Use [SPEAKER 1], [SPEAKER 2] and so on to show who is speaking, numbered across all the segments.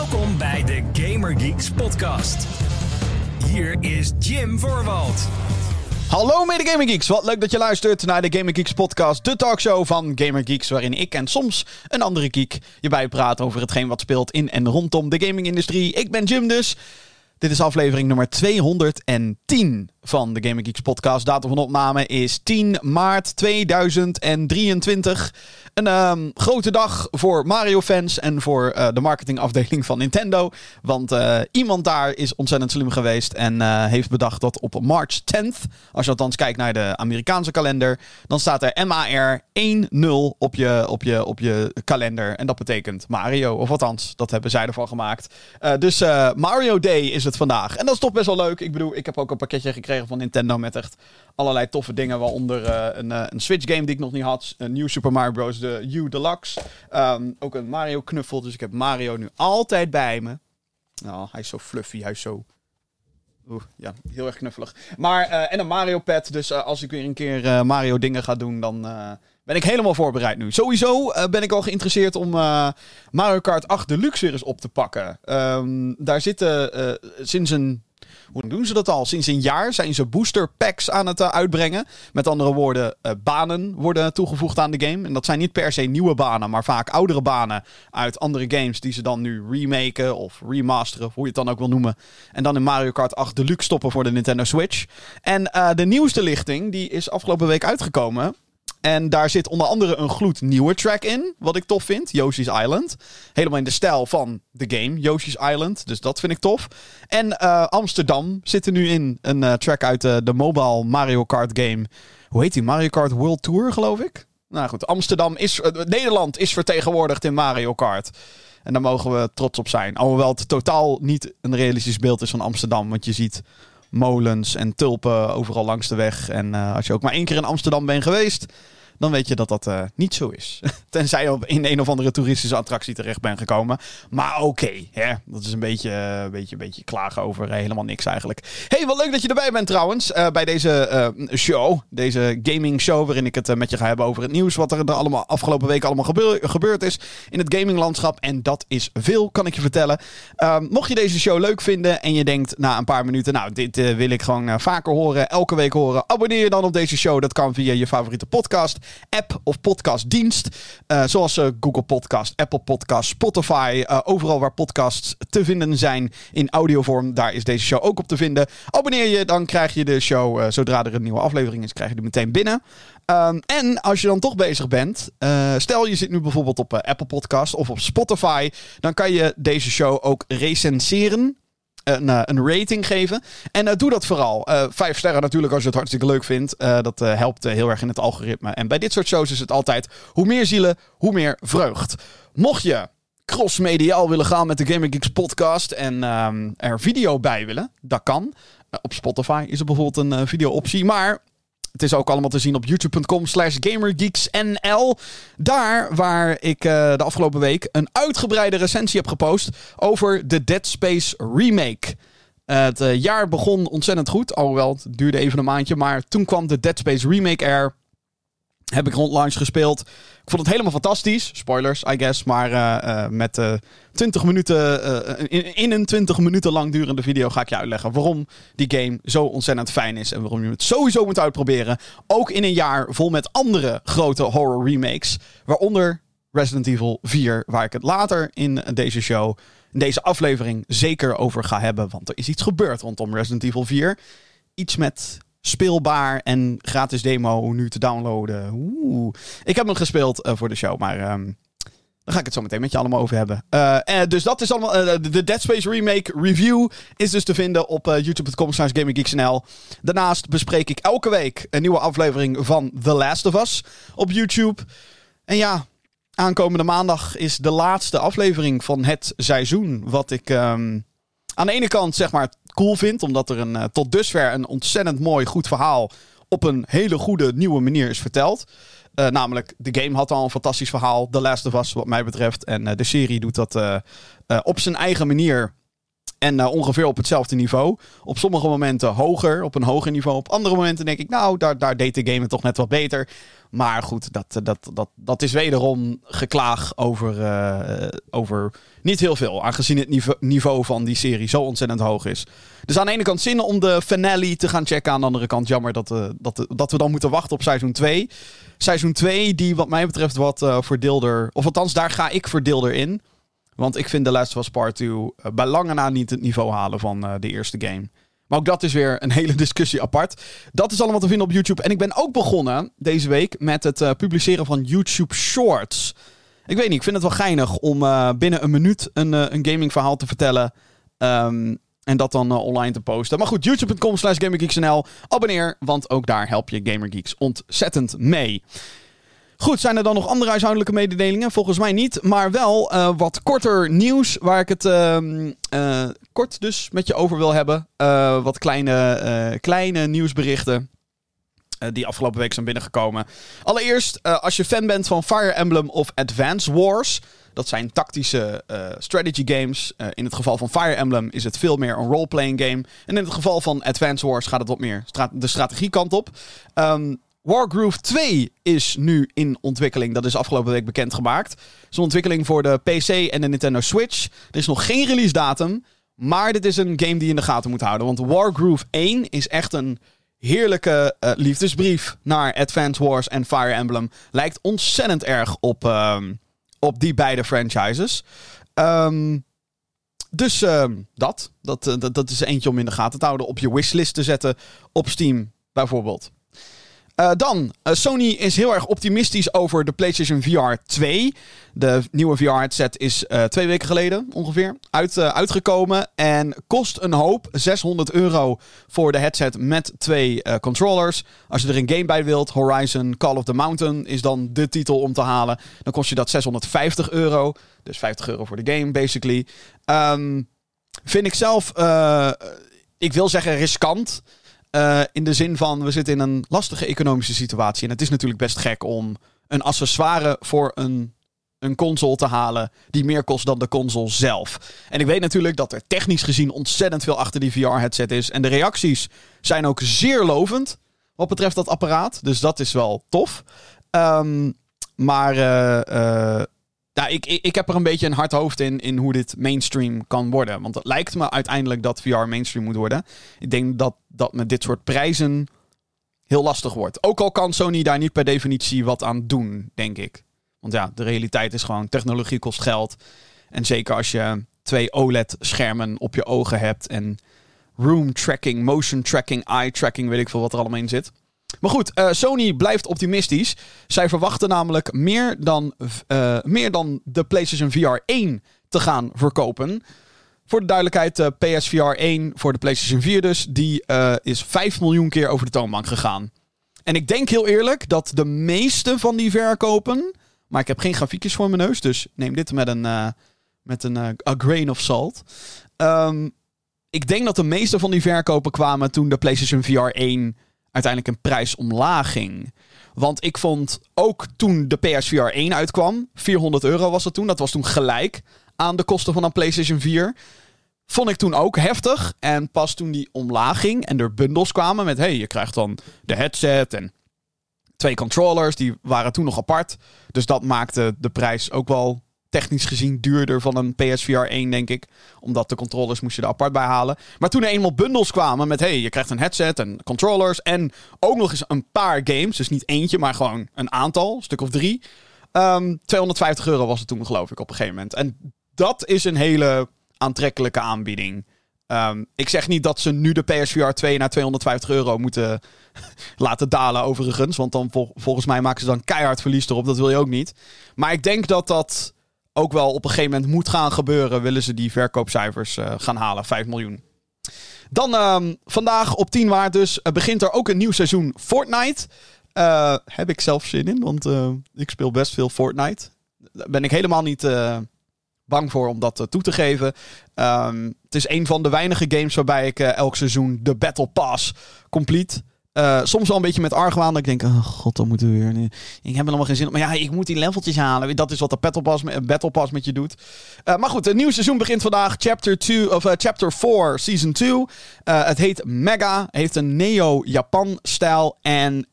[SPEAKER 1] Welkom bij de Gamer Geeks podcast. Hier is Jim Voorwald.
[SPEAKER 2] Hallo mede Gamer Geeks, wat leuk dat je luistert naar de Gamer Geeks podcast, de talkshow van Gamer Geeks, waarin ik en soms een andere geek je bijpraat over hetgeen wat speelt in en rondom de gamingindustrie. Ik ben Jim dus. Dit is aflevering nummer 210 van de Gaming Geeks podcast. Datum van opname is 10 maart 2023. Een ehm, grote dag voor Mario-fans en voor eh, de marketingafdeling van Nintendo. Want eh, iemand daar is ontzettend slim geweest en eh, heeft bedacht dat op March 10th, als je althans kijkt naar de Amerikaanse kalender, dan staat er MAR 1-0 op je, op, je, op je kalender. En dat betekent Mario, of althans, dat hebben zij ervan gemaakt. dus Mario Day is het vandaag. En dat is toch best wel leuk. Ik bedoel, ik heb ook een pakketje gekregen van Nintendo met echt allerlei toffe dingen. Waaronder een, een Switch game die ik nog niet had. Een nieuw Super Mario Bros. de U Deluxe. Um, ook een Mario knuffel. Dus ik heb Mario nu altijd bij me. Oh, hij is zo fluffy. Hij is zo... Oeh, ja, heel erg knuffelig. Maar, uh, en een Mario pad. Dus als ik weer een keer Mario dingen ga doen, dan ben ik helemaal voorbereid nu. Sowieso ben ik al geïnteresseerd om Mario Kart 8 Deluxe weer eens op te pakken. Um, daar zitten sinds een hoe doen ze dat al? Sinds een jaar zijn ze booster packs aan het uh, uitbrengen. Met andere woorden, uh, banen worden toegevoegd aan de game. En dat zijn niet per se nieuwe banen, maar vaak oudere banen uit andere games die ze dan nu remaken of remasteren, of hoe je het dan ook wil noemen. En dan in Mario Kart 8 Deluxe stoppen voor de Nintendo Switch. En uh, de nieuwste lichting, die is afgelopen week uitgekomen. En daar zit onder andere een gloednieuwe track in, wat ik tof vind. Yoshi's Island. Helemaal in de stijl van de game Yoshi's Island. Dus dat vind ik tof. En uh, Amsterdam zit er nu in. Een uh, track uit uh, de mobile Mario Kart game. Hoe heet die? Mario Kart World Tour, geloof ik? Nou goed, Amsterdam is... Nederland is vertegenwoordigd in Mario Kart. En daar mogen we trots op zijn. Alhoewel het totaal niet een realistisch beeld is van Amsterdam. Want je ziet molens en tulpen overal langs de weg. En uh, als je ook maar één keer in Amsterdam bent geweest, dan weet je dat dat uh, niet zo is. Tenzij je in een of andere toeristische attractie terecht bent gekomen. Maar oké, okay, dat is een beetje, beetje, beetje klagen over helemaal niks eigenlijk. hey, wat leuk dat je erbij bent trouwens. bij deze show, deze gaming show, waarin ik het met je ga hebben over het nieuws. Wat er de allemaal, afgelopen week allemaal gebeur, gebeurd is in het gaminglandschap. En dat is veel, kan ik je vertellen. Ehm, mocht je deze show leuk vinden en je denkt na een paar minuten, nou, dit wil ik gewoon vaker horen, elke week horen. Abonneer je dan op deze show. Dat kan via je favoriete podcast app of podcastdienst. Uh, zoals uh, Google Podcast, Apple Podcast, Spotify. Uh, overal waar podcasts te vinden zijn in audiovorm. Daar is deze show ook op te vinden. Abonneer je, dan krijg je de show. zodra er een nieuwe aflevering is, krijg je die meteen binnen. Um, en als je dan toch bezig bent, stel je zit nu bijvoorbeeld op Apple Podcast of op Spotify, dan kan je deze show ook recenseren een, uh, een rating geven. En uh, doe dat vooral. Uh, vijf sterren natuurlijk als je het hartstikke leuk vindt. dat helpt heel erg in het algoritme. En bij dit soort shows is het altijd hoe meer zielen, hoe meer vreugd. Mocht je cross-mediaal willen gaan met de Gaming Geeks podcast en um, er video bij willen, dat kan. op Spotify is er bijvoorbeeld een video-optie. Maar het is ook allemaal te zien op youtube.com slash gamergeeksnl. Daar waar ik uh, de afgelopen week een uitgebreide recensie heb gepost over de Dead Space remake. Uh, het uh, jaar begon ontzettend goed, alhoewel het duurde even een maandje. Maar toen kwam de Dead Space remake er. Heb ik rond launch gespeeld. Ik vond het helemaal fantastisch. Spoilers, I guess. Maar uh, uh, met uh, 20 minuten, in, in, een 20 minuten lang durende video ga ik je uitleggen waarom die game zo ontzettend fijn is. En waarom je het sowieso moet uitproberen. Ook in een jaar vol met andere grote horror remakes. Waaronder Resident Evil 4. Waar ik het later in deze show, in deze aflevering, zeker over ga hebben. Want er is iets gebeurd rondom Resident Evil 4. Iets met speelbaar en gratis demo nu te downloaden. Oeh. Ik heb hem gespeeld uh, voor de show, maar um, daar ga ik het zo meteen met je allemaal over hebben. Uh, uh, dus dat is allemaal. de Dead Space Remake review is dus te vinden op youtube.com slash. Daarnaast bespreek ik elke week een nieuwe aflevering van The Last of Us op YouTube. En ja, aankomende maandag is de laatste aflevering van het seizoen. Wat ik um, aan de ene kant zeg maar cool vind. Omdat er een, uh, tot dusver een ontzettend mooi, goed verhaal op een hele goede, nieuwe manier is verteld. Uh, namelijk, de game had al een fantastisch verhaal. The Last of Us, wat mij betreft. En uh, de serie doet dat op zijn eigen manier. En ongeveer op hetzelfde niveau. Op sommige momenten hoger, op een hoger niveau. Op andere momenten denk ik, nou, daar, daar deed de game het toch net wat beter. Maar goed, dat, dat, dat, dat is wederom geklaag over, over niet heel veel. Aangezien het niveau van die serie zo ontzettend hoog is. Dus aan de ene kant zin om de finale te gaan checken. Aan de andere kant jammer dat, dat, dat we dan moeten wachten op seizoen 2. Seizoen 2 die wat mij betreft wat verdeelder... Of althans, daar ga ik verdeelder in. Want ik vind The Last of Us Part 2 uh, eh, bij lange na niet het niveau halen van de eerste game. Maar ook dat is weer een hele discussie apart. Dat is allemaal te vinden op YouTube. En ik ben ook begonnen deze week met het publiceren van YouTube Shorts. Ik weet niet, ik vind het wel geinig om binnen een minuut een, een gaming verhaal te vertellen. Um, en dat dan online te posten. Maar goed, youtube.com slash GamerGeeksNL. Abonneer, want ook daar help je GamerGeeks ontzettend mee. Goed, zijn er dan nog andere huishoudelijke mededelingen? Volgens mij niet, maar wel uh, wat korter nieuws waar ik het uh, uh, kort dus met je over wil hebben. wat kleine, kleine nieuwsberichten die afgelopen week zijn binnengekomen. Allereerst, als je fan bent van Fire Emblem of Advance Wars... Dat zijn tactische strategy games. In het geval van Fire Emblem is het veel meer een role-playing game. En in het geval van Advance Wars gaat het wat meer de strategiekant op. Um, Wargroove 2 is nu in ontwikkeling. Dat is afgelopen week bekendgemaakt. Het is een ontwikkeling voor de PC en de Nintendo Switch. Er is nog geen release datum. Maar dit is een game die je in de gaten moet houden. Want Wargroove 1 is echt een heerlijke uh, liefdesbrief naar Advance Wars en Fire Emblem. Lijkt ontzettend erg op, um, op die beide franchises. Um, dus uh, dat. Dat, dat. Dat is eentje om in de gaten te houden. Op je wishlist te zetten. Op Steam bijvoorbeeld. Uh, dan, uh, Sony is heel erg optimistisch over de PlayStation VR 2. De nieuwe VR-headset is uh, twee weken geleden ongeveer uit, uitgekomen. En kost een hoop. 600 euro voor de headset met twee controllers. Als je er een game bij wilt, Horizon Call of the Mountain is dan de titel om te halen. Dan kost je dat 650 euro. Dus 50 euro voor de game, basically. Um, vind ik zelf, ik wil zeggen riskant. Uh, in de zin van, we zitten in een lastige economische situatie. En het is natuurlijk best gek om een accessoire voor een, een console te halen die meer kost dan de console zelf. En ik weet natuurlijk dat er technisch gezien ontzettend veel achter die VR-headset is. En de reacties zijn ook zeer lovend wat betreft dat apparaat. Dus dat is wel tof. Um, maar uh, uh, ja, ik, ik, ik heb er een beetje een hard hoofd in, in hoe dit mainstream kan worden. Want het lijkt me uiteindelijk dat VR mainstream moet worden. Ik denk dat dat met dit soort prijzen heel lastig wordt. Ook al kan Sony daar niet per definitie wat aan doen, denk ik. Want ja, de realiteit is gewoon, technologie kost geld. En zeker als je twee OLED-schermen op je ogen hebt en room tracking, motion tracking, eye tracking, weet ik veel wat er allemaal in zit. Maar goed, uh, Sony blijft optimistisch. Zij verwachten namelijk meer dan, uh, meer dan de PlayStation VR 1 te gaan verkopen. Voor de duidelijkheid, de uh, PSVR 1 voor de PlayStation 4 dus, die uh, is 5 miljoen keer over de toonbank gegaan. En ik denk heel eerlijk dat de meeste van die verkopen, maar ik heb geen grafiekjes voor mijn neus, dus neem dit met een, met een grain of salt. Um, ik denk dat de meeste van die verkopen kwamen toen de PlayStation VR 1 uiteindelijk een prijs omlaag ging. Want ik vond ook toen de PSVR 1 uitkwam, 400 euro was het toen, dat was toen gelijk aan de kosten van een PlayStation 4. Vond ik toen ook heftig. En pas toen die omlaag ging en er bundels kwamen met: hey, je krijgt dan de headset en twee controllers, die waren toen nog apart. Dus dat maakte de prijs ook wel technisch gezien duurder van een PSVR 1, denk ik. Omdat de controllers moest je er apart bij halen. Maar toen er eenmaal bundels kwamen met... hey, je krijgt een headset en controllers... en ook nog eens een paar games. Dus niet eentje, maar gewoon een aantal. Stuk of drie. Um, ehm, 250 euro was het toen, geloof ik, op een gegeven moment. En dat is een hele aantrekkelijke aanbieding. Um, ik zeg niet dat ze nu de PSVR 2 naar 250 euro moeten laten dalen, overigens. Want dan volgens mij maken ze dan keihard verlies erop. Dat wil je ook niet. Maar ik denk dat dat ook wel op een gegeven moment moet gaan gebeuren. Willen ze die verkoopcijfers uh, gaan halen. 5 miljoen. Dan uh, vandaag op 10 maart dus uh, begint er ook een nieuw seizoen Fortnite. Uh, heb ik zelf zin in, want ik speel best veel Fortnite. Daar ben ik helemaal niet bang voor om dat toe te geven. Um, het is een van de weinige games waarbij ik elk seizoen de Battle Pass complete Uh, soms wel een beetje met argwaan. Dat ik denk, oh god, dan moeten we weer. Ik heb helemaal geen zin. Maar ja, ik moet die leveltjes halen. Dat is wat de Battle Pass, Battle Pass met je doet. Uh, maar goed, het nieuwe seizoen begint vandaag. Chapter 2 of uh, Chapter 4, Season 2. het heet Mega. Heeft een neo-Japan-stijl. En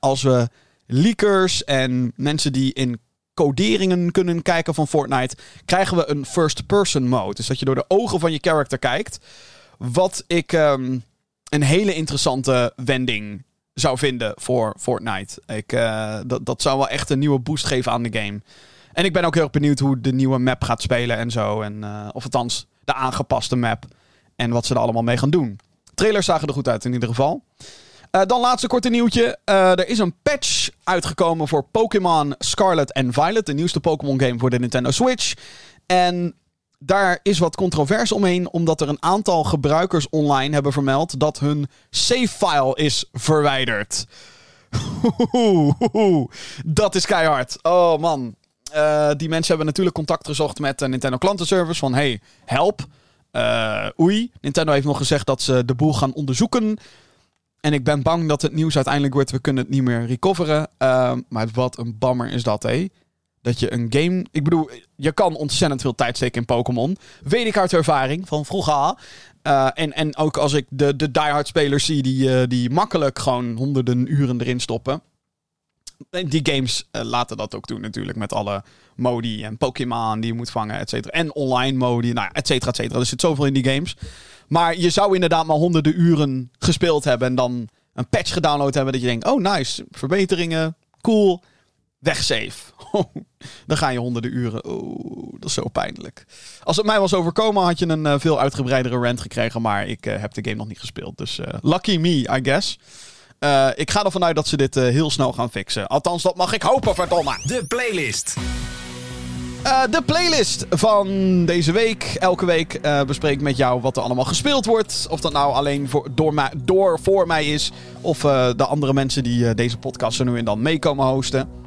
[SPEAKER 2] als we leakers en mensen die in coderingen kunnen kijken van Fortnite, krijgen we een first-person mode. Dus dat je door de ogen van je character kijkt. Wat ik. Um, een hele interessante wending zou vinden voor Fortnite. Ik, uh, dat, dat zou wel echt een nieuwe boost geven aan de game. En ik ben ook heel benieuwd hoe de nieuwe map gaat spelen en zo. En, uh, of althans, de aangepaste map. En wat ze er allemaal mee gaan doen. Trailers zagen er goed uit in ieder geval. Uh, dan laatste korte nieuwtje. er is een patch uitgekomen voor Pokémon Scarlet en Violet. De nieuwste Pokémon game voor de Nintendo Switch. En daar is wat controverse omheen, omdat er een aantal gebruikers online hebben vermeld dat hun save-file is verwijderd. Dat is keihard. Oh man. Uh, die mensen hebben natuurlijk contact gezocht met de Nintendo klantenservice. Van hey, help. Uh, oei. Nintendo heeft nog gezegd dat ze de boel gaan onderzoeken. En ik ben bang dat het nieuws uiteindelijk wordt: we kunnen het niet meer recoveren. Uh, maar wat een bammer is dat, hé dat je een game. Ik bedoel, je kan ontzettend veel tijd steken in Pokémon. Weet ik uit ervaring van vroeger. Uh, en, en ook als ik de, de diehard spelers zie die, uh, die makkelijk gewoon honderden uren erin stoppen. Die games uh, laten dat ook doen natuurlijk met alle modi en Pokémon die je moet vangen, et cetera. En online modi, nou et cetera, et cetera. Er zit zoveel in die games. Maar je zou inderdaad maar honderden uren gespeeld hebben en dan een patch gedownload hebben dat je denkt, oh nice, verbeteringen, cool, wegsave. dan ga je honderden uren. Oh, dat is zo pijnlijk. Als het mij was overkomen, had je een uh, veel uitgebreidere rant gekregen. Maar ik uh, heb de game nog niet gespeeld. Dus uh, lucky me, I guess. ik ga ervan uit dat ze dit heel snel gaan fixen. Althans, dat mag ik hopen, verdomme.
[SPEAKER 1] De playlist.
[SPEAKER 2] de playlist van deze week. Elke week bespreek ik met jou wat er allemaal gespeeld wordt. Of dat nou alleen voor, door, mij, door voor mij is. Of de andere mensen die deze podcast er nu en dan mee komen hosten.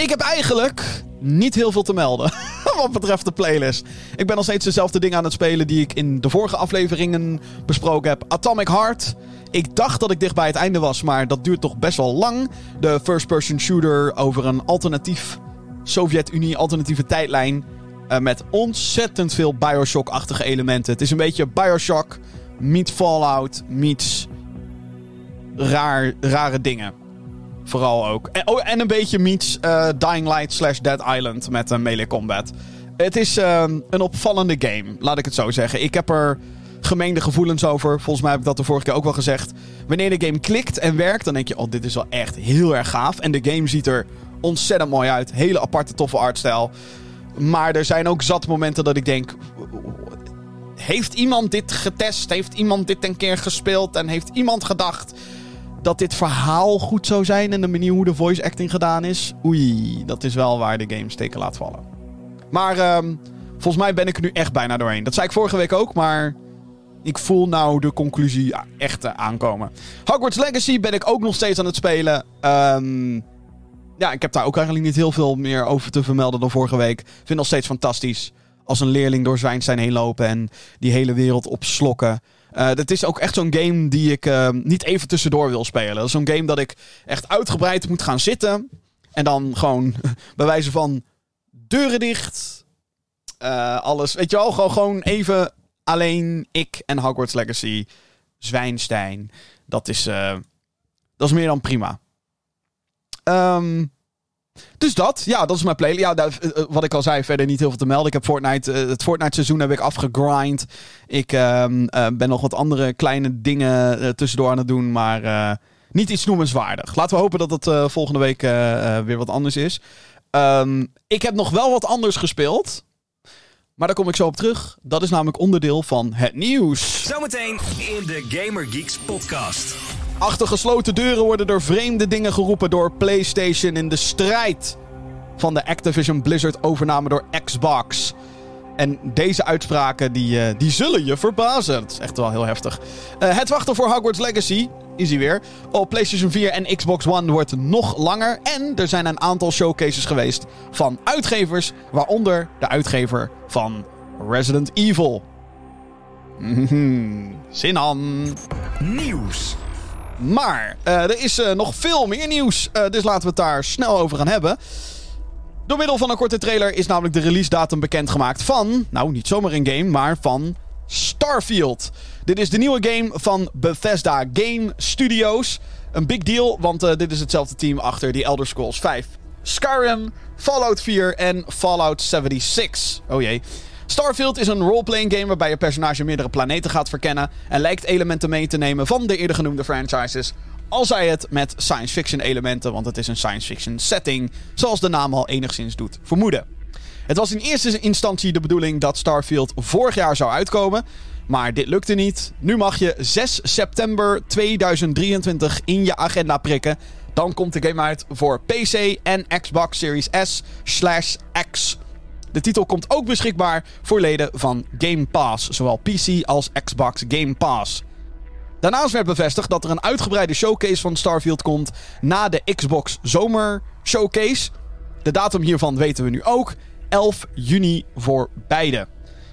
[SPEAKER 2] Ik heb eigenlijk niet heel veel te melden wat betreft de playlist. Ik ben nog steeds dezelfde dingen aan het spelen die ik in de vorige afleveringen besproken heb. Atomic Heart. Ik dacht dat ik dicht bij het einde was, maar dat duurt toch best wel lang. De first-person shooter over een alternatief Sovjet-Unie, alternatieve tijdlijn. Uh, met ontzettend veel Bioshock-achtige elementen. Het is een beetje Bioshock meets Fallout meets raar, rare dingen. Vooral ook. En, oh, en een beetje meets uh, Dying Light slash Dead Island met een melee combat. Het is uh, een opvallende game, laat ik het zo zeggen. Ik heb er gemeende gevoelens over. Volgens mij heb ik dat de vorige keer ook wel gezegd. Wanneer de game klikt en werkt, dan denk je... oh, dit is wel echt heel erg gaaf. En de game ziet er ontzettend mooi uit. Hele aparte, toffe artstijl. Maar er zijn ook zat momenten dat ik denk... Heeft iemand dit getest? Heeft iemand dit een keer gespeeld? En heeft iemand gedacht dat dit verhaal goed zou zijn en de manier hoe de voice acting gedaan is. Oei, dat is wel waar de game steken laat vallen. Maar um, volgens mij ben ik er nu echt bijna doorheen. Dat zei ik vorige week ook, maar ik voel nou de conclusie echt aankomen. Hogwarts Legacy ben ik ook nog steeds aan het spelen. Um, ja, ik heb daar ook eigenlijk niet heel veel meer over te vermelden dan vorige week. Ik vind het nog steeds fantastisch. Als een leerling door Zwijnstein heen lopen en die hele wereld opslokken. Uh, dat is ook echt zo'n game die ik uh, niet even tussendoor wil spelen. Dat is zo'n game dat ik echt uitgebreid moet gaan zitten. En dan gewoon bij wijze van deuren dicht. Uh, alles. Weet je wel, gewoon, gewoon even alleen ik en Hogwarts Legacy. Zwijnstein. Dat is, dat is meer dan prima. Um, dus dat, ja, dat is mijn playlist. Ja, eh, eh, wat ik al zei, verder niet heel veel te melden. Ik heb Fortnite, uh, het Fortnite-seizoen heb ik afgegrind. Ik uh, ben nog wat andere kleine dingen tussendoor aan het doen, maar niet iets noemenswaardig. Laten we hopen dat het volgende week weer wat anders is. Um, ik heb nog wel wat anders gespeeld. Maar daar kom ik zo op terug. Dat is namelijk onderdeel van het nieuws.
[SPEAKER 1] Zometeen in de Gamer Geeks podcast.
[SPEAKER 2] Achter gesloten deuren worden er vreemde dingen geroepen door PlayStation in de strijd van de Activision Blizzard overname door Xbox. En deze uitspraken die, uh, die zullen je verbazen. Dat is echt wel heel heftig. Uh, het wachten voor Hogwarts Legacy, is hij weer, op PlayStation 4 en Xbox One wordt nog langer. En er zijn een aantal showcases geweest van uitgevers, waaronder de uitgever van Resident Evil. Mm. Zin aan.
[SPEAKER 1] Nieuws.
[SPEAKER 2] Maar er is nog veel meer nieuws. dus laten we het daar snel over gaan hebben. Door middel van een korte trailer is namelijk de release datum bekendgemaakt van... Nou, niet zomaar een game, maar van Starfield. Dit is de nieuwe game van Bethesda Game Studios. Een big deal, want dit is hetzelfde team achter die Elder Scrolls 5. Skyrim, Fallout 4 en Fallout 76. Oh jee. Starfield is een roleplaying game waarbij je personage meerdere planeten gaat verkennen en lijkt elementen mee te nemen van de eerder genoemde franchises. Al zij het met science fiction elementen, want het is een science fiction setting, zoals de naam al enigszins doet vermoeden. Het was in eerste instantie de bedoeling dat Starfield vorig jaar zou uitkomen. Maar dit lukte niet. Nu mag je 6 september 2023 in je agenda prikken. Dan komt de game uit voor PC en Xbox Series S/X. De titel komt ook beschikbaar voor leden van Game Pass, zowel PC als Xbox Game Pass. Daarnaast werd bevestigd dat er een uitgebreide showcase van Starfield komt na de Xbox Zomer Showcase. De datum hiervan weten we nu ook. 11 juni voor beide.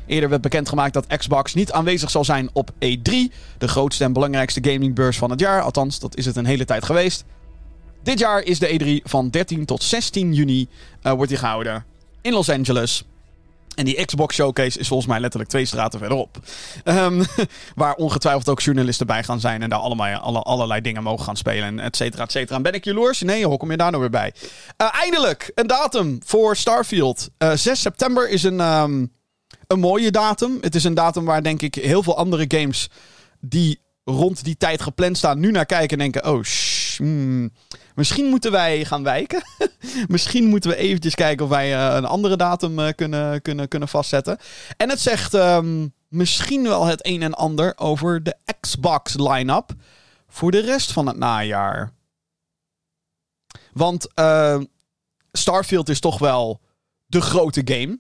[SPEAKER 2] Eerder werd bekendgemaakt dat Xbox niet aanwezig zal zijn op E3, de grootste en belangrijkste gamingbeurs van het jaar. Althans, dat is het een hele tijd geweest. Dit jaar is de E3 van 13 tot 16 juni uh, wordt die gehouden in Los Angeles. En die Xbox Showcase is volgens mij letterlijk twee straten verderop. Um, waar ongetwijfeld ook journalisten bij gaan zijn. En daar allemaal, alle, allerlei dingen mogen gaan spelen. Et cetera, et cetera. En ben ik jaloers? Nee, hoe kom je daar nou weer bij? Uh, eindelijk een datum voor Starfield. Uh, eh, 6 september is een, um, een mooie datum. Het is een datum waar denk ik heel veel andere games die rond die tijd gepland staan nu naar kijken en denken... Oh, hmm, Misschien moeten wij gaan wijken. Misschien moeten we eventjes kijken of wij uh, een andere datum uh, kunnen, kunnen, kunnen vastzetten. En het zegt um, misschien wel het een en ander over de Xbox line-up voor de rest van het najaar. Want uh, Starfield is toch wel de grote game.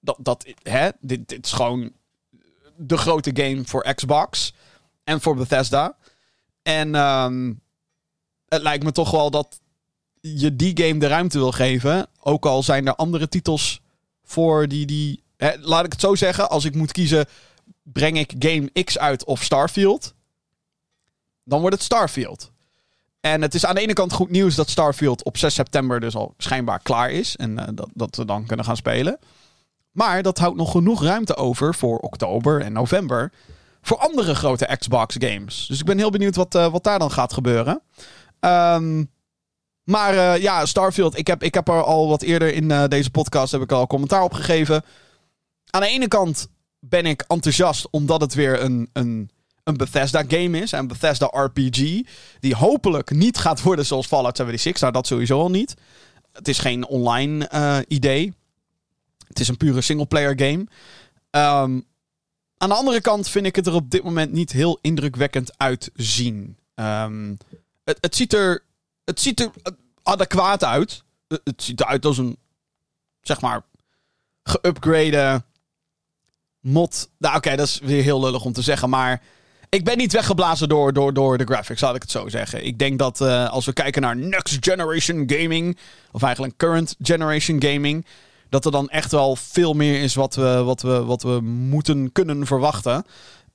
[SPEAKER 2] Dat, dat, hè? Dit, dit is gewoon de grote game voor Xbox en voor Bethesda. En um, het lijkt me toch wel dat je die game de ruimte wil geven. Ook al zijn er andere titels voor die. die hè, laat ik het zo zeggen. Als ik moet kiezen, breng ik Game X uit of Starfield. Dan wordt het Starfield. En het is aan de ene kant goed nieuws dat Starfield op 6 september dus al schijnbaar klaar is. En uh, dat, dat we dan kunnen gaan spelen. Maar dat houdt nog genoeg ruimte over voor oktober en november. Voor andere grote Xbox games. Dus ik ben heel benieuwd wat, uh, wat daar dan gaat gebeuren. Um, maar uh, ja, Starfield. Ik heb, ik heb er al wat eerder in uh, deze podcast heb ik al commentaar op gegeven. Aan de ene kant ben ik enthousiast omdat het weer een, een, een Bethesda game is. Een Bethesda RPG. Die hopelijk niet gaat worden zoals Fallout 76. Nou, dat sowieso al niet. Het is geen online uh, idee. Het is een pure singleplayer game. Um, aan de andere kant vind ik het er op dit moment niet heel indrukwekkend uitzien. Um, het, het, ziet er, het ziet er adequaat uit. Het ziet eruit als een, zeg maar, geupgrade mod. Nou, oké, dat is weer heel lullig om te zeggen, maar ik ben niet weggeblazen door, door, door de graphics, laat ik het zo zeggen. Ik denk dat uh, als we kijken naar next generation gaming, of eigenlijk current generation gaming, dat er dan echt wel veel meer is wat we, wat we, wat we moeten kunnen verwachten.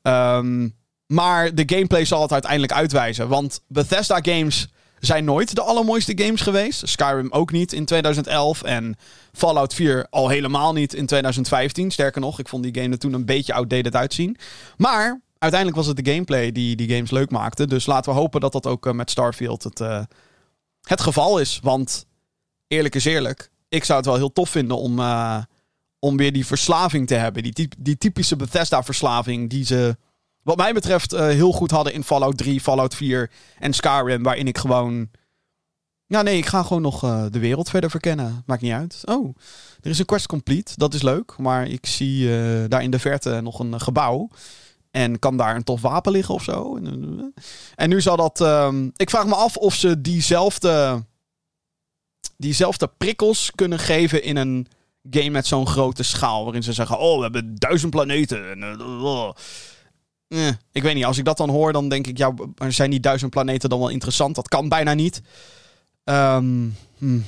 [SPEAKER 2] Um, maar de gameplay zal het uiteindelijk uitwijzen. Want Bethesda games zijn nooit de allermooiste games geweest. Skyrim ook niet in 2011. En Fallout 4 al helemaal niet in 2015. Sterker nog, ik vond die game er toen een beetje outdated uitzien. Maar uiteindelijk was het de gameplay die die games leuk maakte. Dus laten we hopen dat dat ook eh, met Starfield het, uh, het geval is. Want eerlijk is eerlijk, ik zou het wel heel tof vinden om, uh, om weer die verslaving te hebben. Die, die typische Bethesda-verslaving die ze wat mij betreft uh, heel goed hadden in Fallout 3, Fallout 4 en Skyrim. Waarin ik gewoon... Ja, nee, ik ga gewoon nog uh, de wereld verder verkennen. Maakt niet uit. Oh, er is een quest complete. Dat is leuk. Maar ik zie uh, daar in de verte nog een gebouw. En kan daar een tof wapen liggen of zo. En nu zal dat... Um, ik vraag me af of ze diezelfde... Diezelfde prikkels kunnen geven in een game met zo'n grote schaal. Waarin ze zeggen, oh, we hebben duizend planeten. En, eh, ik weet niet, als ik dat dan hoor, dan denk ik, ja, zijn die duizend planeten dan wel interessant? Dat kan bijna niet. Um, hm.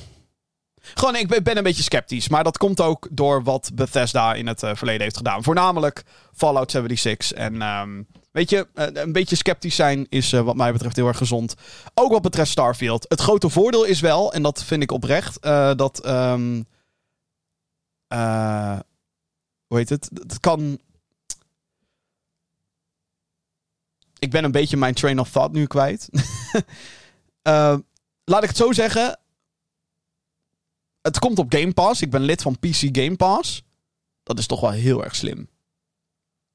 [SPEAKER 2] Gewoon, ik ben een beetje sceptisch. Maar dat komt ook door wat Bethesda in het uh, verleden heeft gedaan. Voornamelijk Fallout 76 en um, weet je, eh, een beetje sceptisch zijn is eh, wat mij betreft heel erg gezond. Ook wat betreft Starfield. Het grote voordeel is wel, en dat vind ik oprecht, eh, dat. ehm, eh, hoe heet het? Het kan. Ik ben een beetje mijn train of thought nu kwijt. Eh, laat ik het zo zeggen. Het komt op Game Pass. Ik ben lid van PC Game Pass. Dat is toch wel heel erg slim.